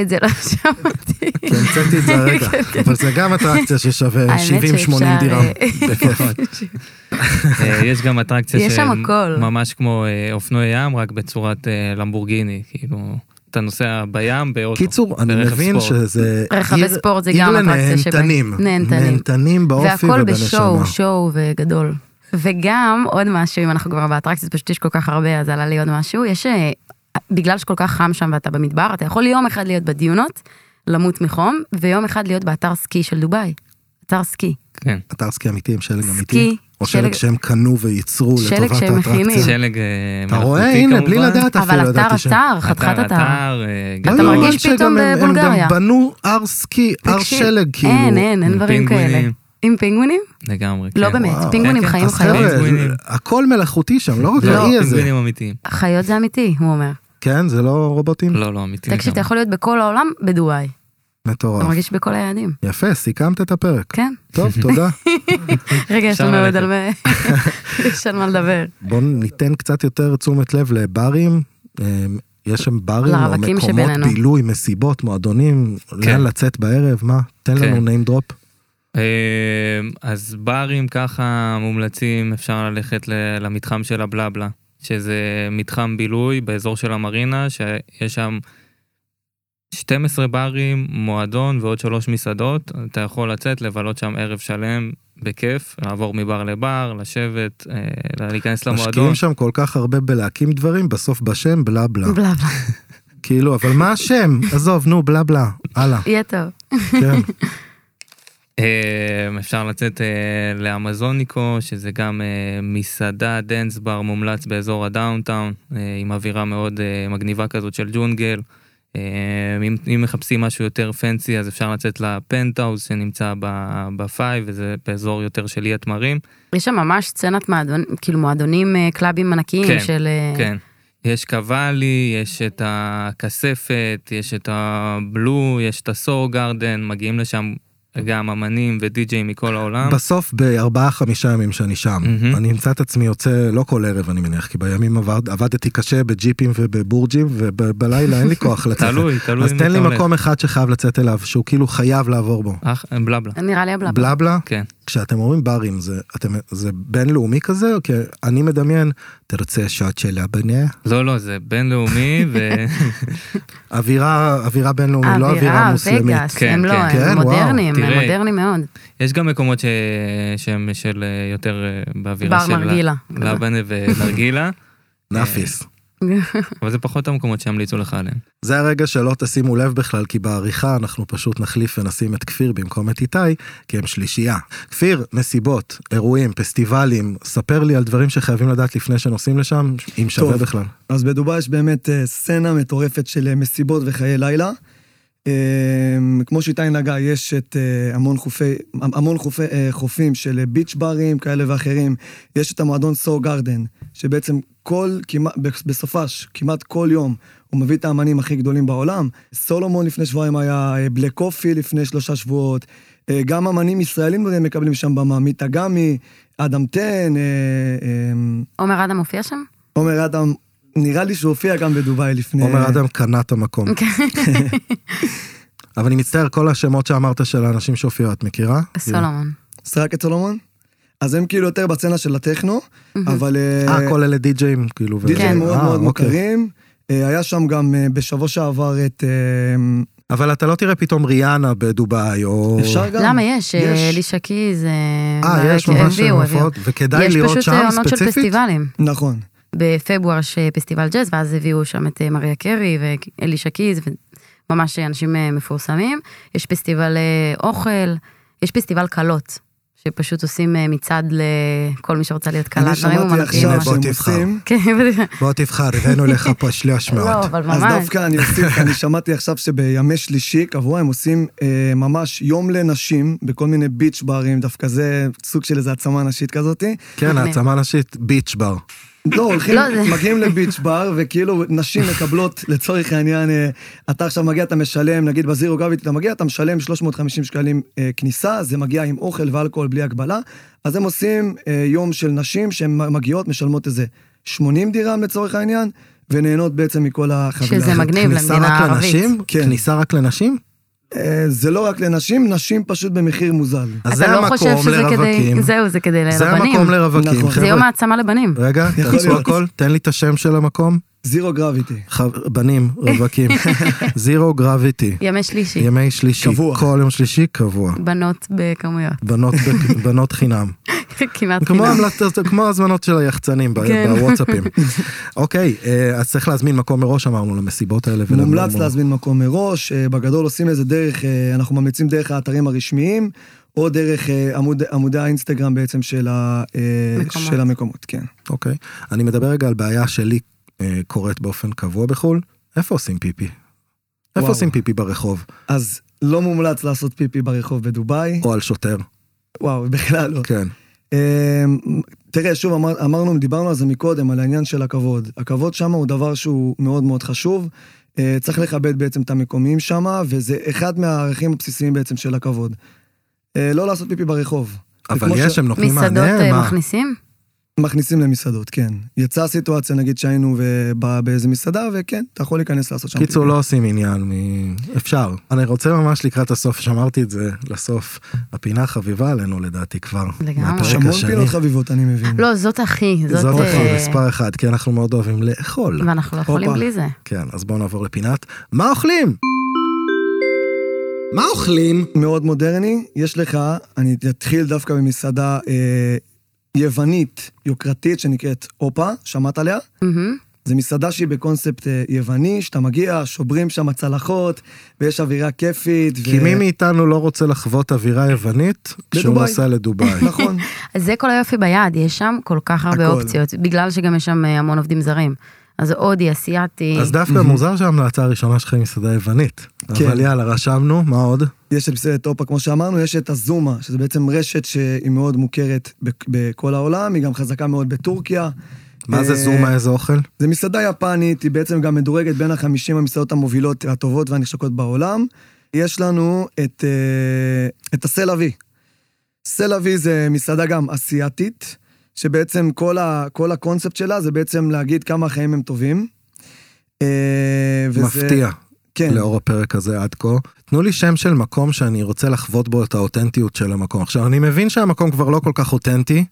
את זה לא שמעתי. כי המצאתי את זה הרגע, אבל זה גם אטרקציה ששווה האמת 70-80 שאפשר, דירם. אה, בכיף. אה, יש גם אטרקציה יש שם הכל. ממש כמו אה, אופנועי ים, רק בצורת למבורגיני, כאילו, אתה נוסע בים באוטו. קיצור, אני מבין. שזה רכבי ספורט זה גם אטרקציה שבה- לנהנתנים. נהנתנים. נהנתנים באופי והכל ובנשמה. בשואו, שואו וגדול. וגם עוד משהו, אם אנחנו כבר באטרקציות, פשוט יש כל כך הרבה, אז עלה לי עוד משהו. יש, בגלל שכל כך חם שם ואתה במדבר, אתה יכול יום אחד להיות בדיונות, למות מחום, ויום אחד להיות באתר סקי של דובאי. אתר סקי. כן. אתר סקי אמיתי עם שלג אמיתי. סקי, או שלג שלג- שהם קנו וייצרו שלג לטובת שהם האטרקציה. מכינים. שלג אה, אתה מלאכותי רואה, הנה, בלי כמובן. לדעת אבל אפילו אתר ידעתי ש... אתר, חתיכת אתר, אתר. אתר, אה, אתה גדול. מרגיש פתאום בבולגריה. הם גם בנו הר סקי, הר תקשיב, שלג, כאילו. אין, אין, אין דברים כאלה. עם פינגווינים? לגמרי, לא כן. באמת, וואו. פינגווינים כן, כן. חיים פינגווינים. הכל מלאכותי שם, לא רק לא, האי הזה. פינגווינים אמיתיים. חיות זה אמיתי, הוא אומר. כן, זה לא רובוטים? לא, לא, אמיתיים. תקשיב, אתה. יכול להיות בכל העולם בדובאי. אתה מטורף. מרגיש בכל היעדים. יפה, סיכמת את הפרק. כן. טוב, תודה. רגע, יש לנו עוד. על מה... יש על מה לדבר. בואו ניתן קצת יותר תשומת לב לברים. אה, יש שם ברים או מקומות שבינינו. בילוי, מסיבות, מועדונים, כן. לאן לצאת בערב, מה? תן כן. לנו name drop. אה, אז ברים ככה מומלצים, אפשר ללכת למתחם של הבלבלה, שזה מתחם בילוי באזור של המרינה, שיש שם 12 ברים, מועדון ועוד שלוש מסעדות. אתה יכול לצאת, לבלות שם ערב שלם בכיף, לעבור מבר לבר, לשבת, אה, להיכנס למועדון. משקיעים שם כל כך הרבה בלהקים דברים, בסוף בשם בלה בלה. בלה בלה. כאילו, אבל מה השם? עזוב, נו, בלה בלה. הלאה, יהיה טוב. כן. אה, אפשר לצאת אה, לאמזוניקו, שזה גם אה, מסעדה, dance bar מומלץ באזור ה downtown, אה, עם אווירה מאוד מגניבה כזאת של ג'ונגל. אה, אם, אם מחפשים משהו יותר פנסי, אז אפשר לצאת לפנטהאוז שנמצא ב Five, וזה באזור יותר של אי התמרים. יש שם ממש סצנת מועדון, כאילו מועדונים, קלאבים ענקיים כן, של... כן. יש קוואלי, יש את הכספת, יש את הבלו, יש את הסור גרדן, מגיעים לשם גם אמנים ודי-ג'יי מכל העולם. בסוף בארבעה חמישה ימים שאני שם, מהמם. אני אמצא את עצמי יוצא, לא כל ערב אני מניח, כי בימים עבד, עבדתי קשה בג'יפים ובבורג'ים, ובלילה אין לי כוח לצאת. תלוי, תלוי אז תן לי אתה הולך. מקום אחד שחייב לצאת אליו, שהוא כאילו חייב לעבור בו. אח, בלבלה. נראה לי הבלה. בלה בלה, כן. כשאתם אומרים ברים, זה, אתם, זה בינלאומי כזה? כי אני מדמיין, תרצה שוט של הבנה? לא, לא, זה בינלאומי, אווירה, אווירה בינלאומית, לא אווירה מוסלמית. וגאס, כן, הם לא, כן. הם כן, וואו. מודרניים, הם. מודרניים מאוד. ויש גם מקומות ש... שהם של אה, יותר אה, באווירה בר של... נרגילה. לבנה ונרגילה, נאפיס. אבל זה פחות המקומות שימליצו לך עליהם. זה הרגע שלא תשימו לב בכלל, כי בעריכה אנחנו פשוט נחליף ונשים את כפיר במקום את איתי, כי הם שלישייה. כפיר, מסיבות, אירועים, פסטיבלים, ספר לי על דברים שחייבים לדעת לפני שנוסעים לשם, אם שווה טוב. בכלל. אז בדובאי יש באמת אה, סצנה מטורפת של אה, מסיבות וחיי לילה. אה, כמו שאיתי נגע, יש את אה, המון, חופי, המון חופי, אה, חופים של אה, ביץ' ברים כאלה ואחרים. יש את המועדון סור גרדן, שבעצם כל, כמעט, בסופש, כמעט כל יום, הוא מביא את האמנים הכי גדולים בעולם. סולומון לפני שבועיים היה, בלק קופי לפני שלושה שבועות. אה, גם אמנים ישראלים מקבלים שם במה, מיטה גמי, אדם טן, אה, אה, עומר אדם מופיע שם? עומר אדם, נראה לי שהוא הופיע גם בדובאי לפני... עומר אדם קנה את המקום. אבל אני מצטער, כל השמות שאמרת של האנשים שהופיעו, את מכירה? סולומון. סרק את סולומון? אז הם כאילו יותר בצנה של הטכנו, אבל... אה, כל אלה די-ג'אים, כאילו. ו- די.ג'יי מאוד אה, מאוד אוקיי. מוכרים. אה, היה שם גם אה, בשבוע שעבר את... אה, אבל אתה לא תראה פתאום ריאנה בדובאי, או... אפשר גם? למה יש? אה, יש. אלישה קיז, אה, יש ממש הביאו, הביאו. הופעות, וכדאי לראות יש שם פשוט עונות של ספציפית? פסטיבלים. נכון. בפברואר יש פסטיבל ג'אז, ואז הביאו שם את אה, מריה קרי ואלישה קיז, וממש אנשים אה, מפורסמים. יש פסטיבל אה, אוכל, יש פסטיבל קלות, שפשוט עושים מצעד לכל מי שרוצה להיות קלה. אני דברים שמעתי אומנותיים עכשיו ממש. בוא שהם תבחר. עושים... כן. בוא תבחר, הבאנו לך פה שלוש לא, מאות. אבל אז ממש. דווקא אני אוסיף, אני שמעתי עכשיו שבימי שלישי, קבוע, הם עושים ממש יום לנשים בכל מיני ביץ' ברים, דווקא זה סוג של איזו העצמה נשית כזאתי. כן. העצמה נשית, ביץ' בר. לא, הולכים, לא, מגיעים לביץ' בר, וכאילו נשים מקבלות, לצורך העניין, אה, אתה עכשיו מגיע, אתה משלם, נגיד בזירו גרביטי, אתה מגיע, אתה משלם 350 שקלים אה, כניסה, זה מגיע עם אוכל ואלכוהול בלי הגבלה, אז הם עושים אה, יום של נשים שהן מגיעות, משלמות איזה 80 דירם לצורך העניין, ונהנות בעצם מכל החבילה. שזה. מגניב כניסה למדינה רק ערבית. לנשים? כן. כניסה רק לנשים? אה, זה לא רק לנשים, נשים פשוט במחיר מוזל. אז אתה זה לא חושב המקום שזה כדי... לרווקים. זהו, זה כדי זה לבנים. המקום לרווקים, נכון. זה יום. העצמה לבנים. רגע, תעצרו להיות. הכל, תן לי את השם של המקום. זירו גרביטי. בנים, רווקים. זירו גרביטי. ימי שלישי. ימי שלישי. קבוע. כל יום שלישי קבוע. בנות בכמויות. בנות בנות חינם. כמעט כמו חינם. כמו הזמנות של היחצנים ב- כן. בוואטסאפים. אוקיי, אה, אז צריך להזמין מקום מראש אמרנו למסיבות האלה. מומלץ להזמין מקום מראש, אה, בגדול עושים איזה דרך, אה, אנחנו ממליצים דרך האתרים הרשמיים, או דרך עמוד, עמודי האינסטגרם בעצם של, ה, מקומות. של המקומות, כן. אוקיי. אני מדבר רגע על בעיה שלי קורית באופן קבוע בחו"ל. איפה עושים פיפי? איפה וואו. עושים פיפי ברחוב? אז לא מומלץ לעשות פיפי ברחוב בדובאי, או על שוטר? וואו, בכלל לא. כן. אה, תראה, שוב, אמר, אמרנו, דיברנו על זה מקודם, על העניין של הכבוד. הכבוד שם הוא דבר שהוא מאוד מאוד חשוב. אה, צריך לכבד בעצם את המקומיים שם, וזה אחד מהערכים הבסיסיים בעצם של הכבוד. אה, לא לעשות פיפי ברחוב. אבל יש, ש- הם נותנים מסעדות מענה? אה, מה? מכניסים? מכניסים למסעדות, כן. יצאה סיטואציה, נגיד שהיינו וב- באיזה מסעדה, וכן, אתה יכול להיכנס לעשות שם קיצור. לא עושים עניין מ... אפשר. אני רוצה ממש לקראת הסוף, שמרתי את זה לסוף. הפינה חביבה עלינו לדעתי כבר. לגמרי. יש המון השני. פינות חביבות, אני מבין. לא, זאת הכי. זאת... זאת אה, הכי, מספר אחד, כי אנחנו מאוד אוהבים לאכול. ואנחנו לא יכולים. בלי זה. כן, אז בואו נעבור לפינת. מה אוכלים? מה אוכלים? מאוד מודרני, יש לך, אני אתחיל דווקא במסעדה אה, יוונית, יוקרתית, שנקראת אופה, שמעת עליה? מהמם. זו מסעדה שהיא בקונספט אה, יווני, שאתה מגיע, שוברים שם צלחות, ויש אווירה כיפית. כי מי מאיתנו לא רוצה לחוות אווירה יוונית כשהוא. נוסע לדובאי? נכון. אז זה כל היופי ביד, יש שם כל כך הרבה הכל. אופציות, בגלל שגם יש שם אה, המון עובדים זרים. אז הודי, אסיאתי. אז דווקא מוזר שההמלצה הראשונה שלך היא מסעדה יוונית. כן. אבל יאללה, רשמנו, מה עוד? יש את מסעדת אופה, כמו שאמרנו, יש את הזומה, שזה בעצם רשת שהיא מאוד מוכרת בכ- בכל העולם, היא גם חזקה מאוד בטורקיה. מה זה אה, זומה, איזה אוכל? זה מסעדה יפנית, היא בעצם גם מדורגת בין החמישים המסעדות המובילות, הטובות והנחשקות בעולם. יש לנו את, אה, את הסלאבי. סלאבי זה מסעדה גם אסיאתית, שבעצם כל, ה, כל הקונספט שלה זה בעצם להגיד כמה החיים הם טובים. אה, וזה- מפתיע, כן. לאור הפרק הזה עד כה. תנו לי שם של מקום שאני רוצה לחוות בו את האותנטיות של המקום. עכשיו, אני מבין שהמקום כבר לא כל כך אותנטי,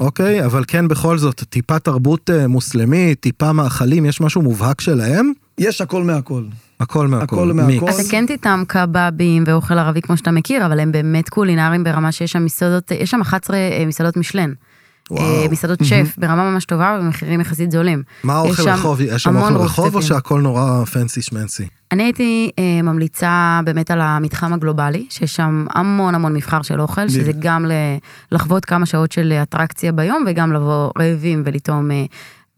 אוקיי? אבל כן, בכל זאת, טיפה תרבות אה, מוסלמית, טיפה מאכלים, יש משהו מובהק שלהם? יש הכל מהכל. הכל מהכל. הכל מהכל. אתה כן תטעם קבבים ואוכל ערבי כמו שאתה מכיר, אבל הם באמת קולינריים ברמה שיש שם מסעדות, יש שם 11 אה, מסעדות משלן. וואו. אה, מסעדות שף ברמה ממש טובה ובמחירים יחסית זולים. מה האוכל רחוב? יש שם אוכל רחוב או. שהכל נורא פנסי שמנסי? אני הייתי אה, ממליצה באמת על המתחם הגלובלי, שיש שם המון המון מבחר של אוכל, שזה גם ל- לחוות כמה שעות של אטרקציה ביום, וגם לבוא רעבים ולטעום אה,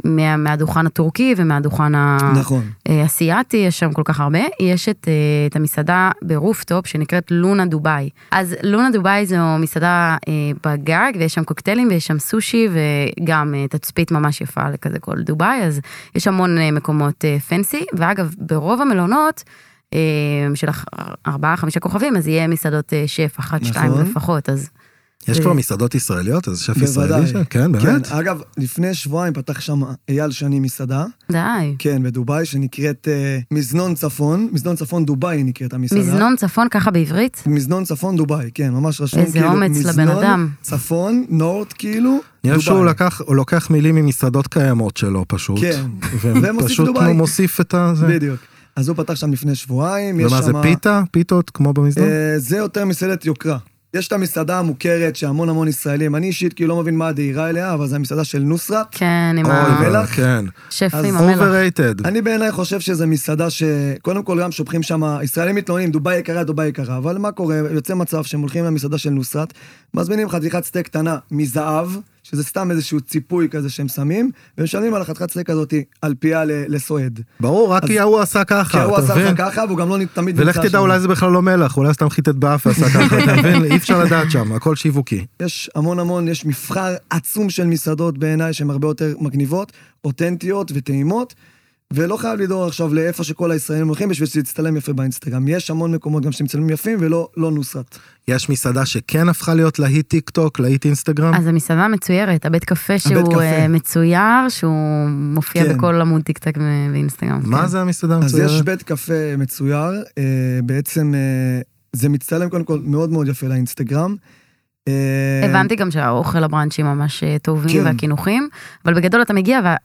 מה, מהדוכן הטורקי ומהדוכן נכון. אה, אסיאתי, יש שם כל כך הרבה. יש את, אה, את המסעדה ברופטופ שנקראת לונה דובאי. אז לונה דובאי זו מסעדה אה, בגג, ויש שם קוקטיילים ויש שם סושי וגם אה, תצפית ממש יפה לכזה כל דובאי, אז יש המון אה, מקומות אה, פנסי. ואגב, ברוב המלונות, אה, של ארבעה, חמישה כוכבים, אז יהיה מסעדות אה, שף, אחת, שתיים נכון. לפחות, אז יש זה- כבר מסעדות ישראליות? אז שף. ישראלי שם? כן, באמת? כן, אגב, לפני שבועיים פתח שם אייל שני מסעדה, די. כן, בדובאי, שנקראת אה, מזנון צפון, מזנון צפון דובאי נקראת המסעדה. מזנון צפון ככה בעברית? מזנון צפון דובאי, כן, ממש רשום איזה כאילו, אומץ לבן מזנון אדם. צפון, נורט כאילו, נראה שהוא. לקח, הוא לוקח מילים ממסעדות קיימות שלו פשוט. כן. ומוסיף ופשוט דובאי. הוא מוסיף את ה... בדיוק. אז הוא פתח שם לפני שבועיים, יש ומה זה שם... פיתה? פיתות כמו במזנון? אה, זה יותר מסעדת יוקרה. יש את המסעדה המוכרת שהמון המון ישראלים, אני אישית כאילו לא מבין מה הדהירה אליה, אבל זו המסעדה של נוסרת. כן, עם אוי, ה... מלח? כן. עם המלח. overrated. אני בעיניי חושב שזו מסעדה שקודם כל גם שופכים שם, ישראלים מתלוננים, דובאי יקרה, דובאי יקרה, אבל מה קורה? יוצא מצב שהם הולכים למסעדה של נוסרת, מזמינים חתיכת סטייק קטנה מזהב, שזה סתם איזשהו ציפוי כזה שהם שמים, ומשלמים על החתיכת סטייק הזאת על פיה לסועד. ברור, רק כי ההוא עשה כי ככה, הוא אתה עשה? לך ככה, והוא גם לא תמיד ולך תדע, אולי זה בכלל לא מלח, אולי סתם חיטט באף ועשה ככה, אתה מבין? אי אפשר לדעת שם, הכל שיווקי. יש המון המון, יש מבחר עצום של מסעדות בעיניי שהן הרבה יותר מגניבות, אותנטיות וטעימות, ולא חייב לדאוג עכשיו לאיפה שכל הישראלים הולכים בשביל שתצטלם יפה באינסטגרם. יש המון מקומות גם שמצלמים יפים ולא לא נוסרת. יש מסעדה שכן הפכה להיות להיט טיק טוק, להיט אינסטגרם. אז המסעדה מצוירת, הבית קפה שהוא קפה. אה, מצויר, שהוא מופיע כן. בכל עמוד טיק טוק ואינסטגרם. מה כן. זה המסעדה אז המצוירת? יש בית קפה מצויר, אה, בעצם אה, זה מצטלם קודם כל מאוד מאוד יפה לאינסטגרם. הבנתי גם שהאוכל הבראנצ'ים ממש טובים כן. והקינוחים, אבל בגדול אתה מגיע וה-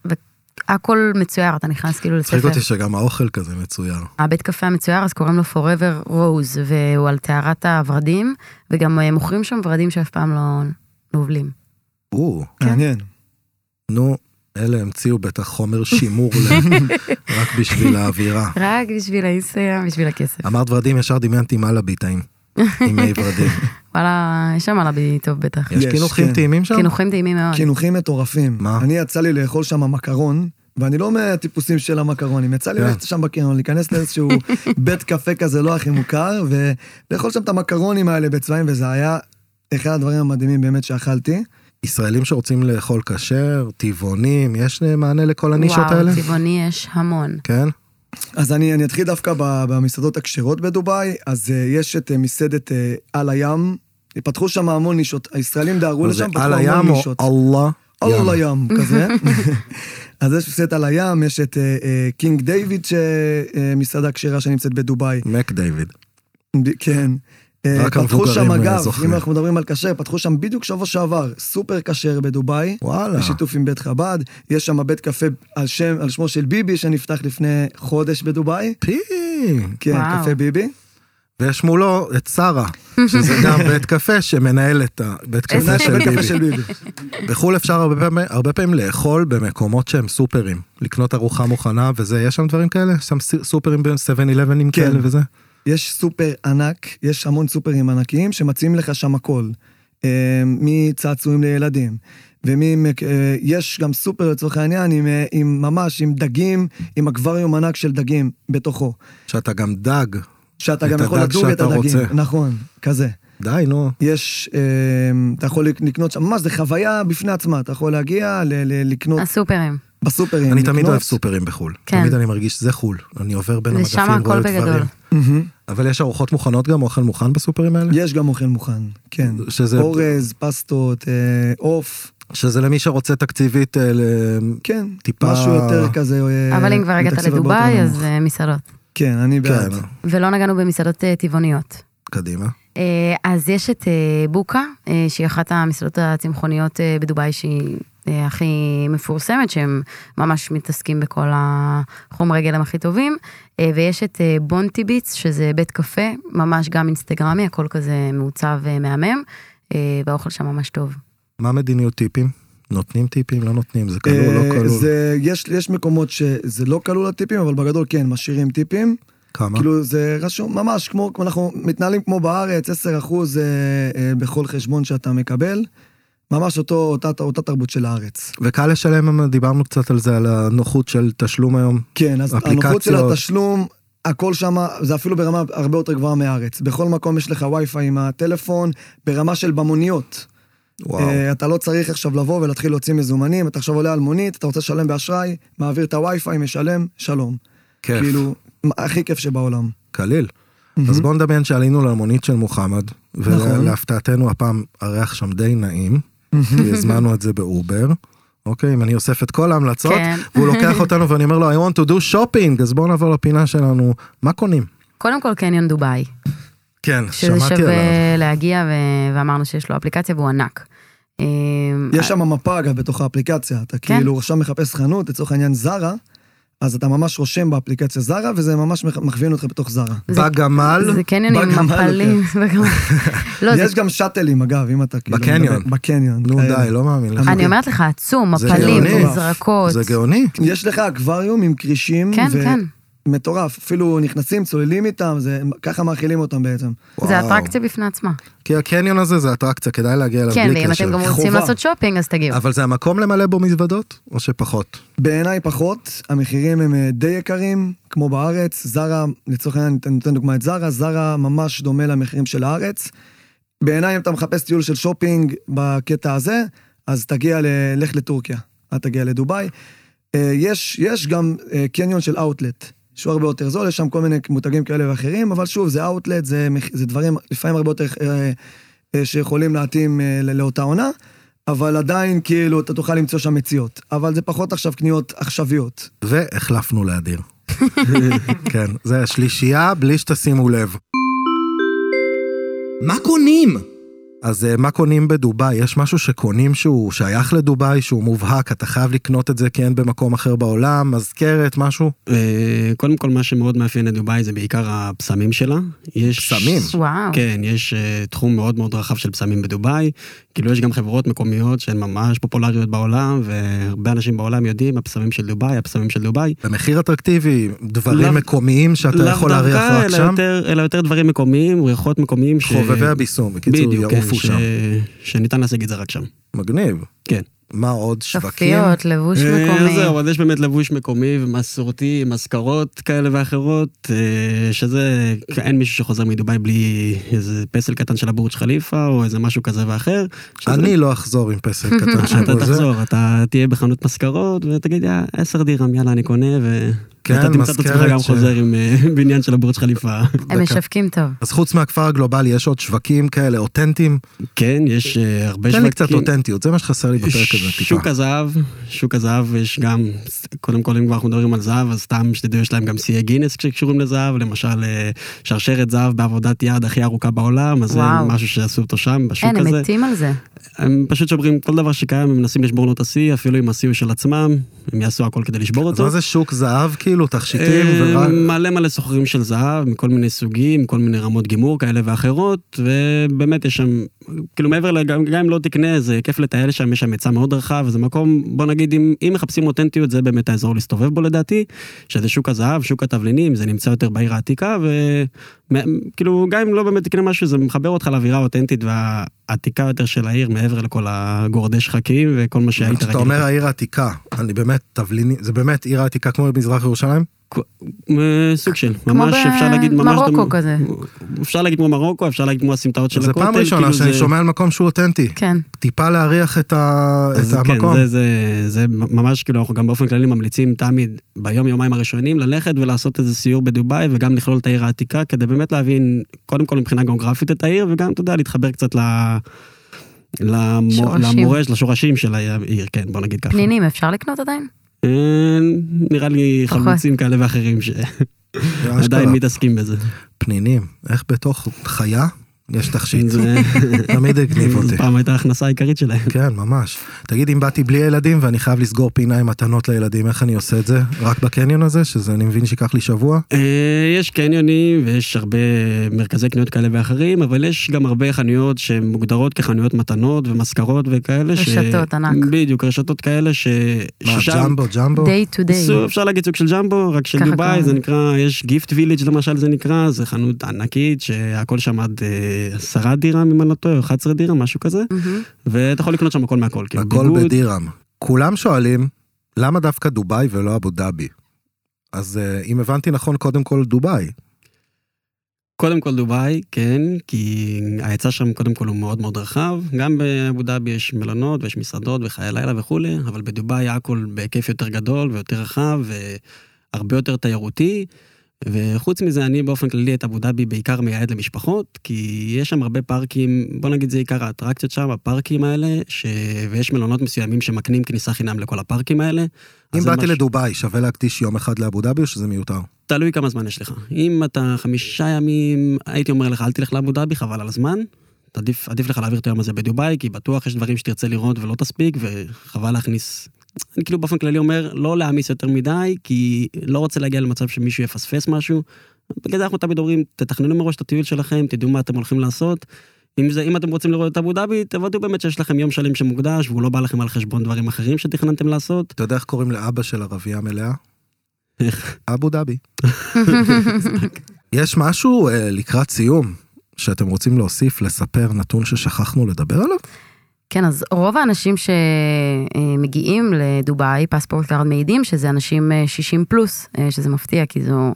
והכל מצויר, אתה נכנס כאילו מצחיק לספר. אותי שגם האוכל כזה מצויר. הבית קפה המצויר אז קוראים לו Forever Rose, והוא על טהרת הורדים, וגם אה, מוכרים שם ורדים שאף פעם לא נובלים. או, מעניין. נו, אלה המציאו בטח חומר שימור רק בשביל האווירה. רק בשביל האינסטגרם, בשביל הכסף. אמרת ורדים, ישר דמיינתי עם אללה ביטאים. עם מי ורדים. וואלה, יש שם עלבי טוב בטח. יש קינוחים כן. טעימים שם? קינוחים טעימים מאוד. קינוחים מטורפים. מה? אני יצא לי לאכול שם מקרון, ואני לא מהטיפוסים של המקרונים, יצא לי כן. ללכת שם בקרון, להיכנס לאיזשהו בית קפה כזה לא הכי מוכר, ולאכול שם את המקרונים האלה בצבעים, וזה היה אחד הדברים המדהימים באמת שאכלתי. ישראלים שרוצים לאכול כשר, טבעונים, יש מענה לכל הנישות האלה? וואו, צבעוני יש המון. כן? אז אני, אני אתחיל דווקא במסעדות הכשרות בדובאי, אז uh, יש את uh, מסעדת uh, על הים, פתחו שם המון נישות, הישראלים דהרו לשם, פתחו על המון הים או נישות. אללה? על ים? כזה. אז יש מסעדת על הים, יש את אה, אה, קינג דיוויד, שמסעדה כשרה שנמצאת בדובאי. מק דיוויד. כן. אה, פתחו שם, אה, אגב. אם אנחנו מדברים על כשר, פתחו שם בדיוק שבוע שעבר, סופר כשר בדובאי. וואלה. בשיתוף עם בית חב"ד. יש שם בית קפה על, שם, על שמו של ביבי, שנפתח לפני חודש בדובאי. פי. כן, וואו. קפה ביבי. ויש מולו את שרה, שזה גם בית קפה שמנהל את הבית קפה של בית קפה של ביבי. בחו"ל אפשר הרבה פעמים, הרבה פעמים לאכול במקומות שהם סופרים, לקנות ארוחה מוכנה וזה, יש שם דברים כאלה? יש שם סופרים ב-7-11 כן. כאלה וזה? יש סופר ענק, יש המון סופרים ענקיים שמציעים לך שם הכל. אה, מצעצועים לילדים. ויש גם סופר לצורך העניין עם, אה, עם ממש, עם דגים, עם אקווריום ענק של דגים בתוכו. שאתה גם דג. שאתה את גם יכול הדג לדוג את שאתה הדגים. רוצה. נכון, כזה. די, נו. יש, אה, אתה יכול לקנות שם, ממש, זה חוויה בפני עצמה, אתה יכול להגיע, ל- ל- לקנות הסופרים. בסופרים. אני תמיד לקנות. אוהב סופרים בחו"ל. כן. תמיד אני מרגיש שזה חו"ל. אני עובר בין המדפים, הכל רואה בגדול. דברים. אבל יש ארוחות מוכנות גם, אוכל מוכן בסופרים האלה? יש גם אוכל מוכן, כן. שזה- אורז, פסטות, אה, עוף, שזה למי שרוצה תקציבית, אה, ל- כן. טיפה- משהו יותר כזה. אה, אבל אם כבר הגעת לדובאי, אז. אה, מסעדות. כן, אני בעד. כן, ולא נגענו במסעדות אה, טבעוניות. קדימה. אה, אז יש את אה, בוקה, שהיא אחת המסעדות הצמחוניות בדובאי שהיא הכי מפורסמת, שהם ממש מתעסקים בכל החומרי גלם הכי טובים. ויש את בונטי ביטס, שזה בית קפה, ממש גם אינסטגרמי, הכל כזה מעוצב ומהמם, והאוכל שם ממש טוב. מה מדיניות טיפים? נותנים טיפים, לא נותנים, זה כלול, לא אה, כלול. זה, יש, יש מקומות שזה לא כלול הטיפים, אבל בגדול כן, משאירים טיפים. כמה? כאילו זה רשום, ממש כמו, כמו אנחנו מתנהלים כמו בארץ, 10 אחוז אה, אה, בכל חשבון שאתה מקבל. ממש אותו, אותה, אותה תרבות של הארץ. וקל לשלם, דיברנו קצת על זה, על הנוחות של תשלום היום. כן, אז אפליקציות. הנוחות של התשלום, הכל שם, זה אפילו ברמה הרבה יותר גבוהה מהארץ. בכל מקום יש לך וי-פיי עם הטלפון, ברמה של במוניות. וואו. אה, אתה לא צריך עכשיו לבוא ולהתחיל להוציא מזומנים, אתה עכשיו עולה על מונית, אתה רוצה לשלם באשראי, מעביר את הווי-פיי, משלם, שלום. כיף. כאילו, הכי כיף שבעולם. קליל. אז מהמם. בואו נדמיין שעלינו למונית של מוחמד, נכון. ולהפתעתנו הפעם הריח שם די נעים. כי הזמנו את זה באובר. אוקיי, אם אני אוסף את כל ההמלצות, כן. והוא לוקח אותנו ואני אומר לו, I want to do shopping, אז בואו נעבור לפינה שלנו, מה קונים? קודם כל קניון דובאי, כן, שזה שמעתי שווה עליו. להגיע ו- ואמרנו שיש לו אפליקציה והוא ענק. אה, יש שם מפה אגב בתוך האפליקציה, אתה כן. כאילו עכשיו מחפש חנות, לצורך העניין זרה, אז אתה ממש רושם באפליקציה זרה, וזה ממש מכווין אותך בתוך זרה. זה- בגמל, זה קניונים מפלים. בגמל. לא, יש גם שאטלים אגב, אם אתה כאילו... בקניון. בקניון. נו כאלה. די, לא מאמין לך. אני אומרת לך, עצום, מפלים. מזרקות. זה גאוני. יש לך אקווריום עם כרישים, כן, כן. מטורף, אפילו נכנסים, צוללים איתם, זה, ככה מאכילים אותם בעצם. זה וואו. אטרקציה בפני עצמה. כי הקניון הזה זה אטרקציה, כדאי להגיע אליו כן, בלי ואם קשר. אתם גם רוצים חובה. לעשות שופינג, אז תגיעו. אבל זה המקום למלא בו מזוודות, או שפחות? בעיניי פחות, המחירים הם אה, די יקרים, כמו בארץ, זרה, לצורך העניין, אני נותן דוגמא את זרה, זרה ממש דומה למחירים של הארץ. בעיניי, אם אתה מחפש טיול של שופינג בקטע הזה, אז תגיע, ל... לך לטורקיה, אל תגיע לדובאי. אה, יש, יש גם אה, קניון של אאוטלט, שהוא הרבה יותר זול, יש שם כל מיני מותגים כאלה ואחרים, אבל שוב, זה אאוטלט, זה, זה דברים לפעמים הרבה יותר אה, אה, שיכולים להתאים אה, ל- לאותה עונה. אבל עדיין, כאילו, אתה תוכל למצוא שם מציאות. אבל זה פחות עכשיו קניות עכשוויות. והחלפנו לאדיר. כן, זה השלישייה בלי שתשימו לב. מה קונים? אז אה, מה קונים בדובאי? יש משהו שקונים שהוא שייך לדובאי, שהוא מובהק, אתה חייב לקנות את זה כי אין במקום אחר בעולם, מזכרת, משהו? אה, קודם כל, מה שמאוד מאפיין את דובאי זה בעיקר הפסמים שלה. יש... פסמים? וואו. כן, יש אה, תחום מאוד מאוד רחב של פסמים בדובאי. כאילו, יש גם חברות מקומיות שהן ממש פופולריות בעולם, והרבה אנשים בעולם יודעים, הפסמים של דובאי, הפסמים של דובאי. במחיר אטרקטיבי, דברים לאו- מקומיים שאתה לאו יכול להריח דווקא, רק אלא שם? יותר- אלא יותר דברים מקומיים, ריחות מקומיים. ש- חובבי הביסום, בקיצור, בדיוק, כן, יעופו ש- שם. שניתן להשיג את זה רק שם. מגניב. כן. מה עוד? שווקים? צפיות, לבוש אה, מקומי. זהו, אז יש באמת לבוש מקומי ומסורתי, עם אזכרות כאלה ואחרות, אה, שזה, אין מישהו שחוזר מדובאי בלי איזה פסל קטן של הבורג' חליפה, או איזה משהו כזה ואחר. שזה- אני לא אחזור עם פסל קטן אתה של זה. תחזור, אתה תהיה בחנות מזכרות, ותגיד, "יא, עשר דירם, יאללה, אני קונה, ו... כן, ואתה תמצא את עצמך גם ש- חוזר עם אה, בניין של הבורג' חליפה. הם. משווקים טוב. אז חוץ מהכפר הגלובלי, יש עוד שווקים כאלה אותנטיים? כן, יש אה, הרבה תן שווקים. לי קצת אותנטיות, זה מה שחסר לי בפרק הזה טיפה. שוק הזהב, שוק הזהב יש גם, קודם כל אם כבר אנחנו מדברים על זהב, אז סתם שתדעו, יש להם גם שיאי גינס שקשורים לזהב, למשל אה, שרשרת זהב בעבודת יד הכי ארוכה בעולם, אז זה. משהו שעשו אותו שם, בשוק אין, הם הזה. מתים על זה. הם פשוט שוברים כל דבר שקיים, הם מנסים לשבור לו את השיא, אפילו אם השיא הוא של עצמם, הם יעשו הכל כדי לשבור אז אותו. מה זה שוק זהב כאילו, תכשיטים אה, ורק... מלא מלא סוחרים של זהב, מכל מיני סוגים, כל מיני רמות גימור כאלה ואחרות, ובאמת יש שם, כאילו מעבר לגם, גם אם לא תקנה, זה כיף לטייל שם, יש שם היצע מאוד רחב, זה מקום, בוא נגיד, אם, אם מחפשים אותנטיות, זה באמת האזור להסתובב בו לדעתי, שזה שוק הזהב, שוק התבלינים, זה נמצא יותר בעיר העתיקה, וכאילו, גם אם לא באמת תקנה משהו, זה מחבר אותך לאווירה האותנטית והעתיקה יותר של העיר, מעבר לכל הגורדי שחקים וכל מה שהיית כשאתה אומר העיר העתיקה, אני באמת תבליני, זה באמת עיר העתיקה כמו במזרח ירושלים? אה, סוג של, כמו ממש אפשר להגיד ממש... במרוקו דומה. כזה. אפשר להגיד כמו מרוקו, אפשר להגיד כמו הסמטאות של זה הכותל. פעם ראשונה כאילו שאני זה- שומע על מקום שהוא אותנטי. כן. טיפה להריח את כן, המקום. זה, זה, זה ממש כאילו, אנחנו גם באופן כללי ממליצים תמיד ביום יומיים הראשונים ללכת ולעשות איזה סיור בדובאי וגם לכלול את העיר העתיקה כדי באמת להבין קודם כל מבחינה גיאוגרפית את העיר וגם, אתה יודע, להתחבר קצת ל... למורש, לשורשים של העיר, כן, בוא נגיד ככה. פנינים אפשר לקנות עדיין? אה, נראה לי. חלוצים כאלה ואחרים שעדיין. מתעסקים בזה. פנינים, איך בתוך חיה יש תכשיט. זה תמיד הגניב אותי. פעם הייתה ההכנסה העיקרית שלהם. כן, ממש. תגיד, אם באתי בלי ילדים ואני חייב לסגור פינה עם מתנות לילדים, איך אני עושה את זה? רק בקניון הזה, שזה אני מבין שייקח לי שבוע? אה, יש קניונים ויש הרבה מרכזי קניות כאלה ואחרים, אבל יש גם הרבה חנויות שהן מוגדרות כחנויות מתנות ומזכרות וכאלה. רשתות ענק. בדיוק, רשתות כאלה ש... מה, ג'מבו, ג'מבו? day to day. אפשר להגיד סוג של ג'מבו, רק של דובאי, זה. נקרא, יש גיפט וילג' למשל זה נקרא, זה חנות ענקית שהכל שם עד אה, עשרה דירם אם אני לא טועה, או 11 דירם, משהו כזה. ואתה יכול לקנות שם הכל מהכל, כאילו הכל ביגוד, בדירם. כולם שואלים, למה דווקא דובאי ולא אבו דאבי? אז אה, אם הבנתי נכון, קודם כל דובאי. קודם כל דובאי, כן, כי ההיצע שם קודם כל הוא מאוד מאוד רחב. גם באבו דאבי יש מלונות ויש מסעדות וחיי לילה וכולי, אבל בדובאי הכל בהיקף יותר גדול ויותר רחב והרבה יותר תיירותי. וחוץ מזה, אני באופן כללי את אבו דאבי בעיקר מייעד למשפחות, כי יש שם הרבה פארקים, בוא נגיד זה עיקר האטרקציות שם, הפארקים האלה, ש... ויש מלונות מסוימים שמקנים כניסה חינם לכל הפארקים האלה. אם באתי משהו- לדובאי, שווה להקדיש יום אחד לאבו דאבי או שזה מיותר? תלוי כמה זמן יש לך. אם אתה חמישה ימים, הייתי אומר לך, אל תלך לאבו דאבי, חבל על הזמן. עדיף, עדיף לך להעביר את היום הזה בדובאי, כי בטוח יש דברים שתרצה לראות ולא תספיק, וחבל להכניס... אני כאילו באופן כללי אומר, לא להעמיס יותר מדי, כי לא רוצה להגיע למצב שמישהו יפספס משהו. בגלל זה אנחנו תמיד אומרים, תתכננו מראש את הטיול שלכם, תדעו מה אתם הולכים לעשות. אם, זה, אם אתם רוצים לראות את אבו דאבי, תוודאו באמת שיש לכם יום שלם שמוקדש, והוא לא בא לכם על חשבון דברים אחרים שתכננתם לעשות. אתה יודע איך קוראים לאבא של ערבייה מלאה? איך? אבו דאבי. יש משהו אה, לקראת סיום שאתם רוצים להוסיף, לספר, נתון ששכחנו לדבר עליו? כן, אז רוב האנשים שמגיעים לדובאי, PassportCard מעידים שזה אנשים אה, 60 פלוס, אה, שזה מפתיע, כי זו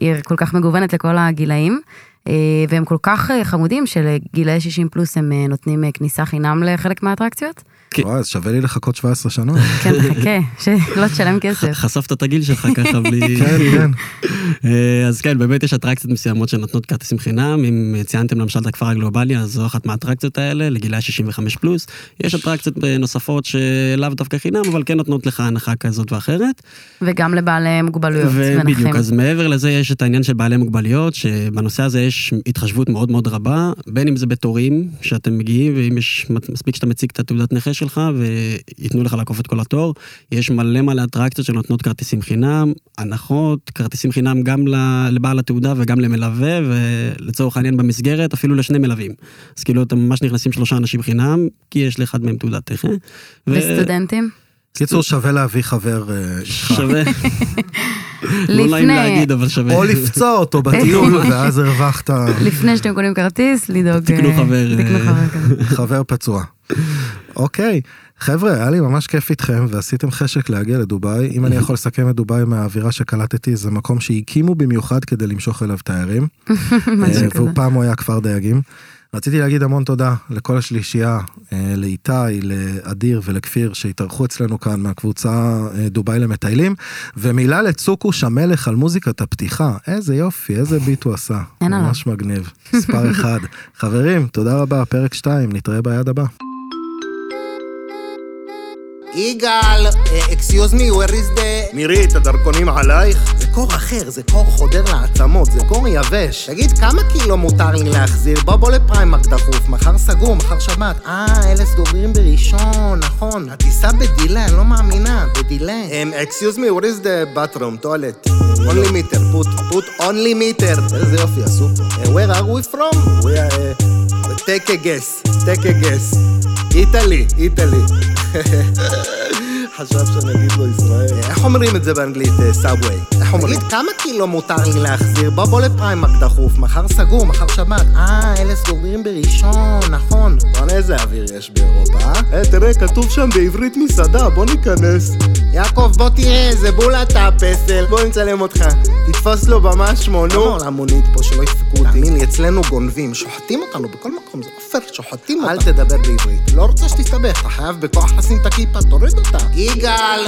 עיר כל כך מגוונת לכל הגילאים, אה, והם כל כך אה, חמודים שלגילאי 60 פלוס הם אה, נותנים אה, כניסה חינם לחלק מהאטרקציות. כן. וואי, אז שווה לי לחכות 17 שנה. כן, חכה, שלא תשלם כסף. חשפת את הגיל שלך ככה בלי... כן, כן. אה, אז כן, באמת יש אטרקציות מסוימות שנותנות כרטיסים חינם. אם ציינתם למשל את הכפר הגלובלי, אז זו אחת מהאטרקציות האלה, לגילאי 65 פלוס. יש אטרקציות נוספות שלאו דווקא חינם, אבל כן נותנות לך הנחה כזאת ואחרת. וגם לבעלי מוגבלויות ובדיוק, ונכים. אז מעבר לזה יש את העניין של בעלי מוגבלויות, שבנושא הזה יש התחשבות מאוד מאוד רבה, בין אם זה בתורים, שאתם מגיעים, ואם יש מספיק שאתה מציג את התעודת נכה שלך, וייתנו לך לעקוף את כל התור. יש מלא מלא אטרקציות שנותנות כרטיסים חינם, הנחות, כרטיסים חינם גם לבעל התעודה וגם למלווה, ולצורך העניין במסגרת, אפילו לשני מלווים. אז כאילו אתם ממש נכנסים שלושה אנשים חינם, כי יש לאחד מהם תעודת נכה. ו- וסטודנטים? קיצור, שווה להביא חבר אה, איתך. שווה. לא נעים לפני, להגיד, אבל שווה. או לפצוע אותו בטיול, ואז הרווחת לפני שאתם קונים כרטיס, לדאוג... תקנו אה, חבר, תקנו אה, חבר פצוע. אוקיי, חבר'ה, היה לי ממש כיף איתכם, ועשיתם חשק להגיע לדובאי. אם אני יכול לסכם את דובאי מהאווירה שקלטתי, זה מקום שהקימו במיוחד כדי למשוך אליו תיירים. אה, והוא. פעם הוא היה כפר דייגים. רציתי להגיד המון תודה לכל השלישייה, אה, לאיתי, לאדיר ולכפיר שהתארחו אצלנו כאן מהקבוצה אה, דובאי למטיילים, ומילה לצוקוש המלך על מוזיקת הפתיחה, איזה יופי, איזה ביט הוא עשה, אין. ממש מגניב, מספר אחד. חברים, תודה רבה, פרק 2, נתראה ביד הבא. יגאל, excuse me, where is the... מירי, את הדרכונים עלייך? זה קור אחר, זה קור חודר לעצמות, זה קור יבש. תגיד, כמה קילו מותר לי להחזיר? בוא בוא ל Primark דחוף, מחר סגור, מחר שבת. אה, אלה סגורים בראשון, נכון. הטיסה ב delay, אני לא מאמינה, ב delay. excuse me, where is the bathroom, toilet? only meter, put, put only meter. איזה יופי עשו פה. Uh, where are we from? We are... Uh, take a guess, take a guess. Italy, Italy. 嘿嘿。חשב שנגיד לו ישראל. איך אומרים את זה באנגלית, subway? איך אומרים? תגיד, כמה קילו מותר לי להחזיר? בוא בוא ל Primark דחוף, מחר סגור, מחר שבת. אה, אלה סגורים בראשון, נכון. בוא'נה, איזה אוויר יש באירופה, אה? אה, תראה, כתוב שם בעברית מסעדה, בוא ניכנס. יעקב, בוא תראה, זה בול אתה הפסל. בוא נצלם אותך. תתפוס לו במה שמו, נו. למה המונית פה שלא ידפקו אותי? תאמין לי, אצלנו גונבים, שוחטים אותנו בכל מקום, זה פייר, שוחטים אותנו. אל תדבר בעברית. לא רוצה שתסתבך, אתה חייב בכוח לשים את הכיפה, תוריד אותה. יגאל!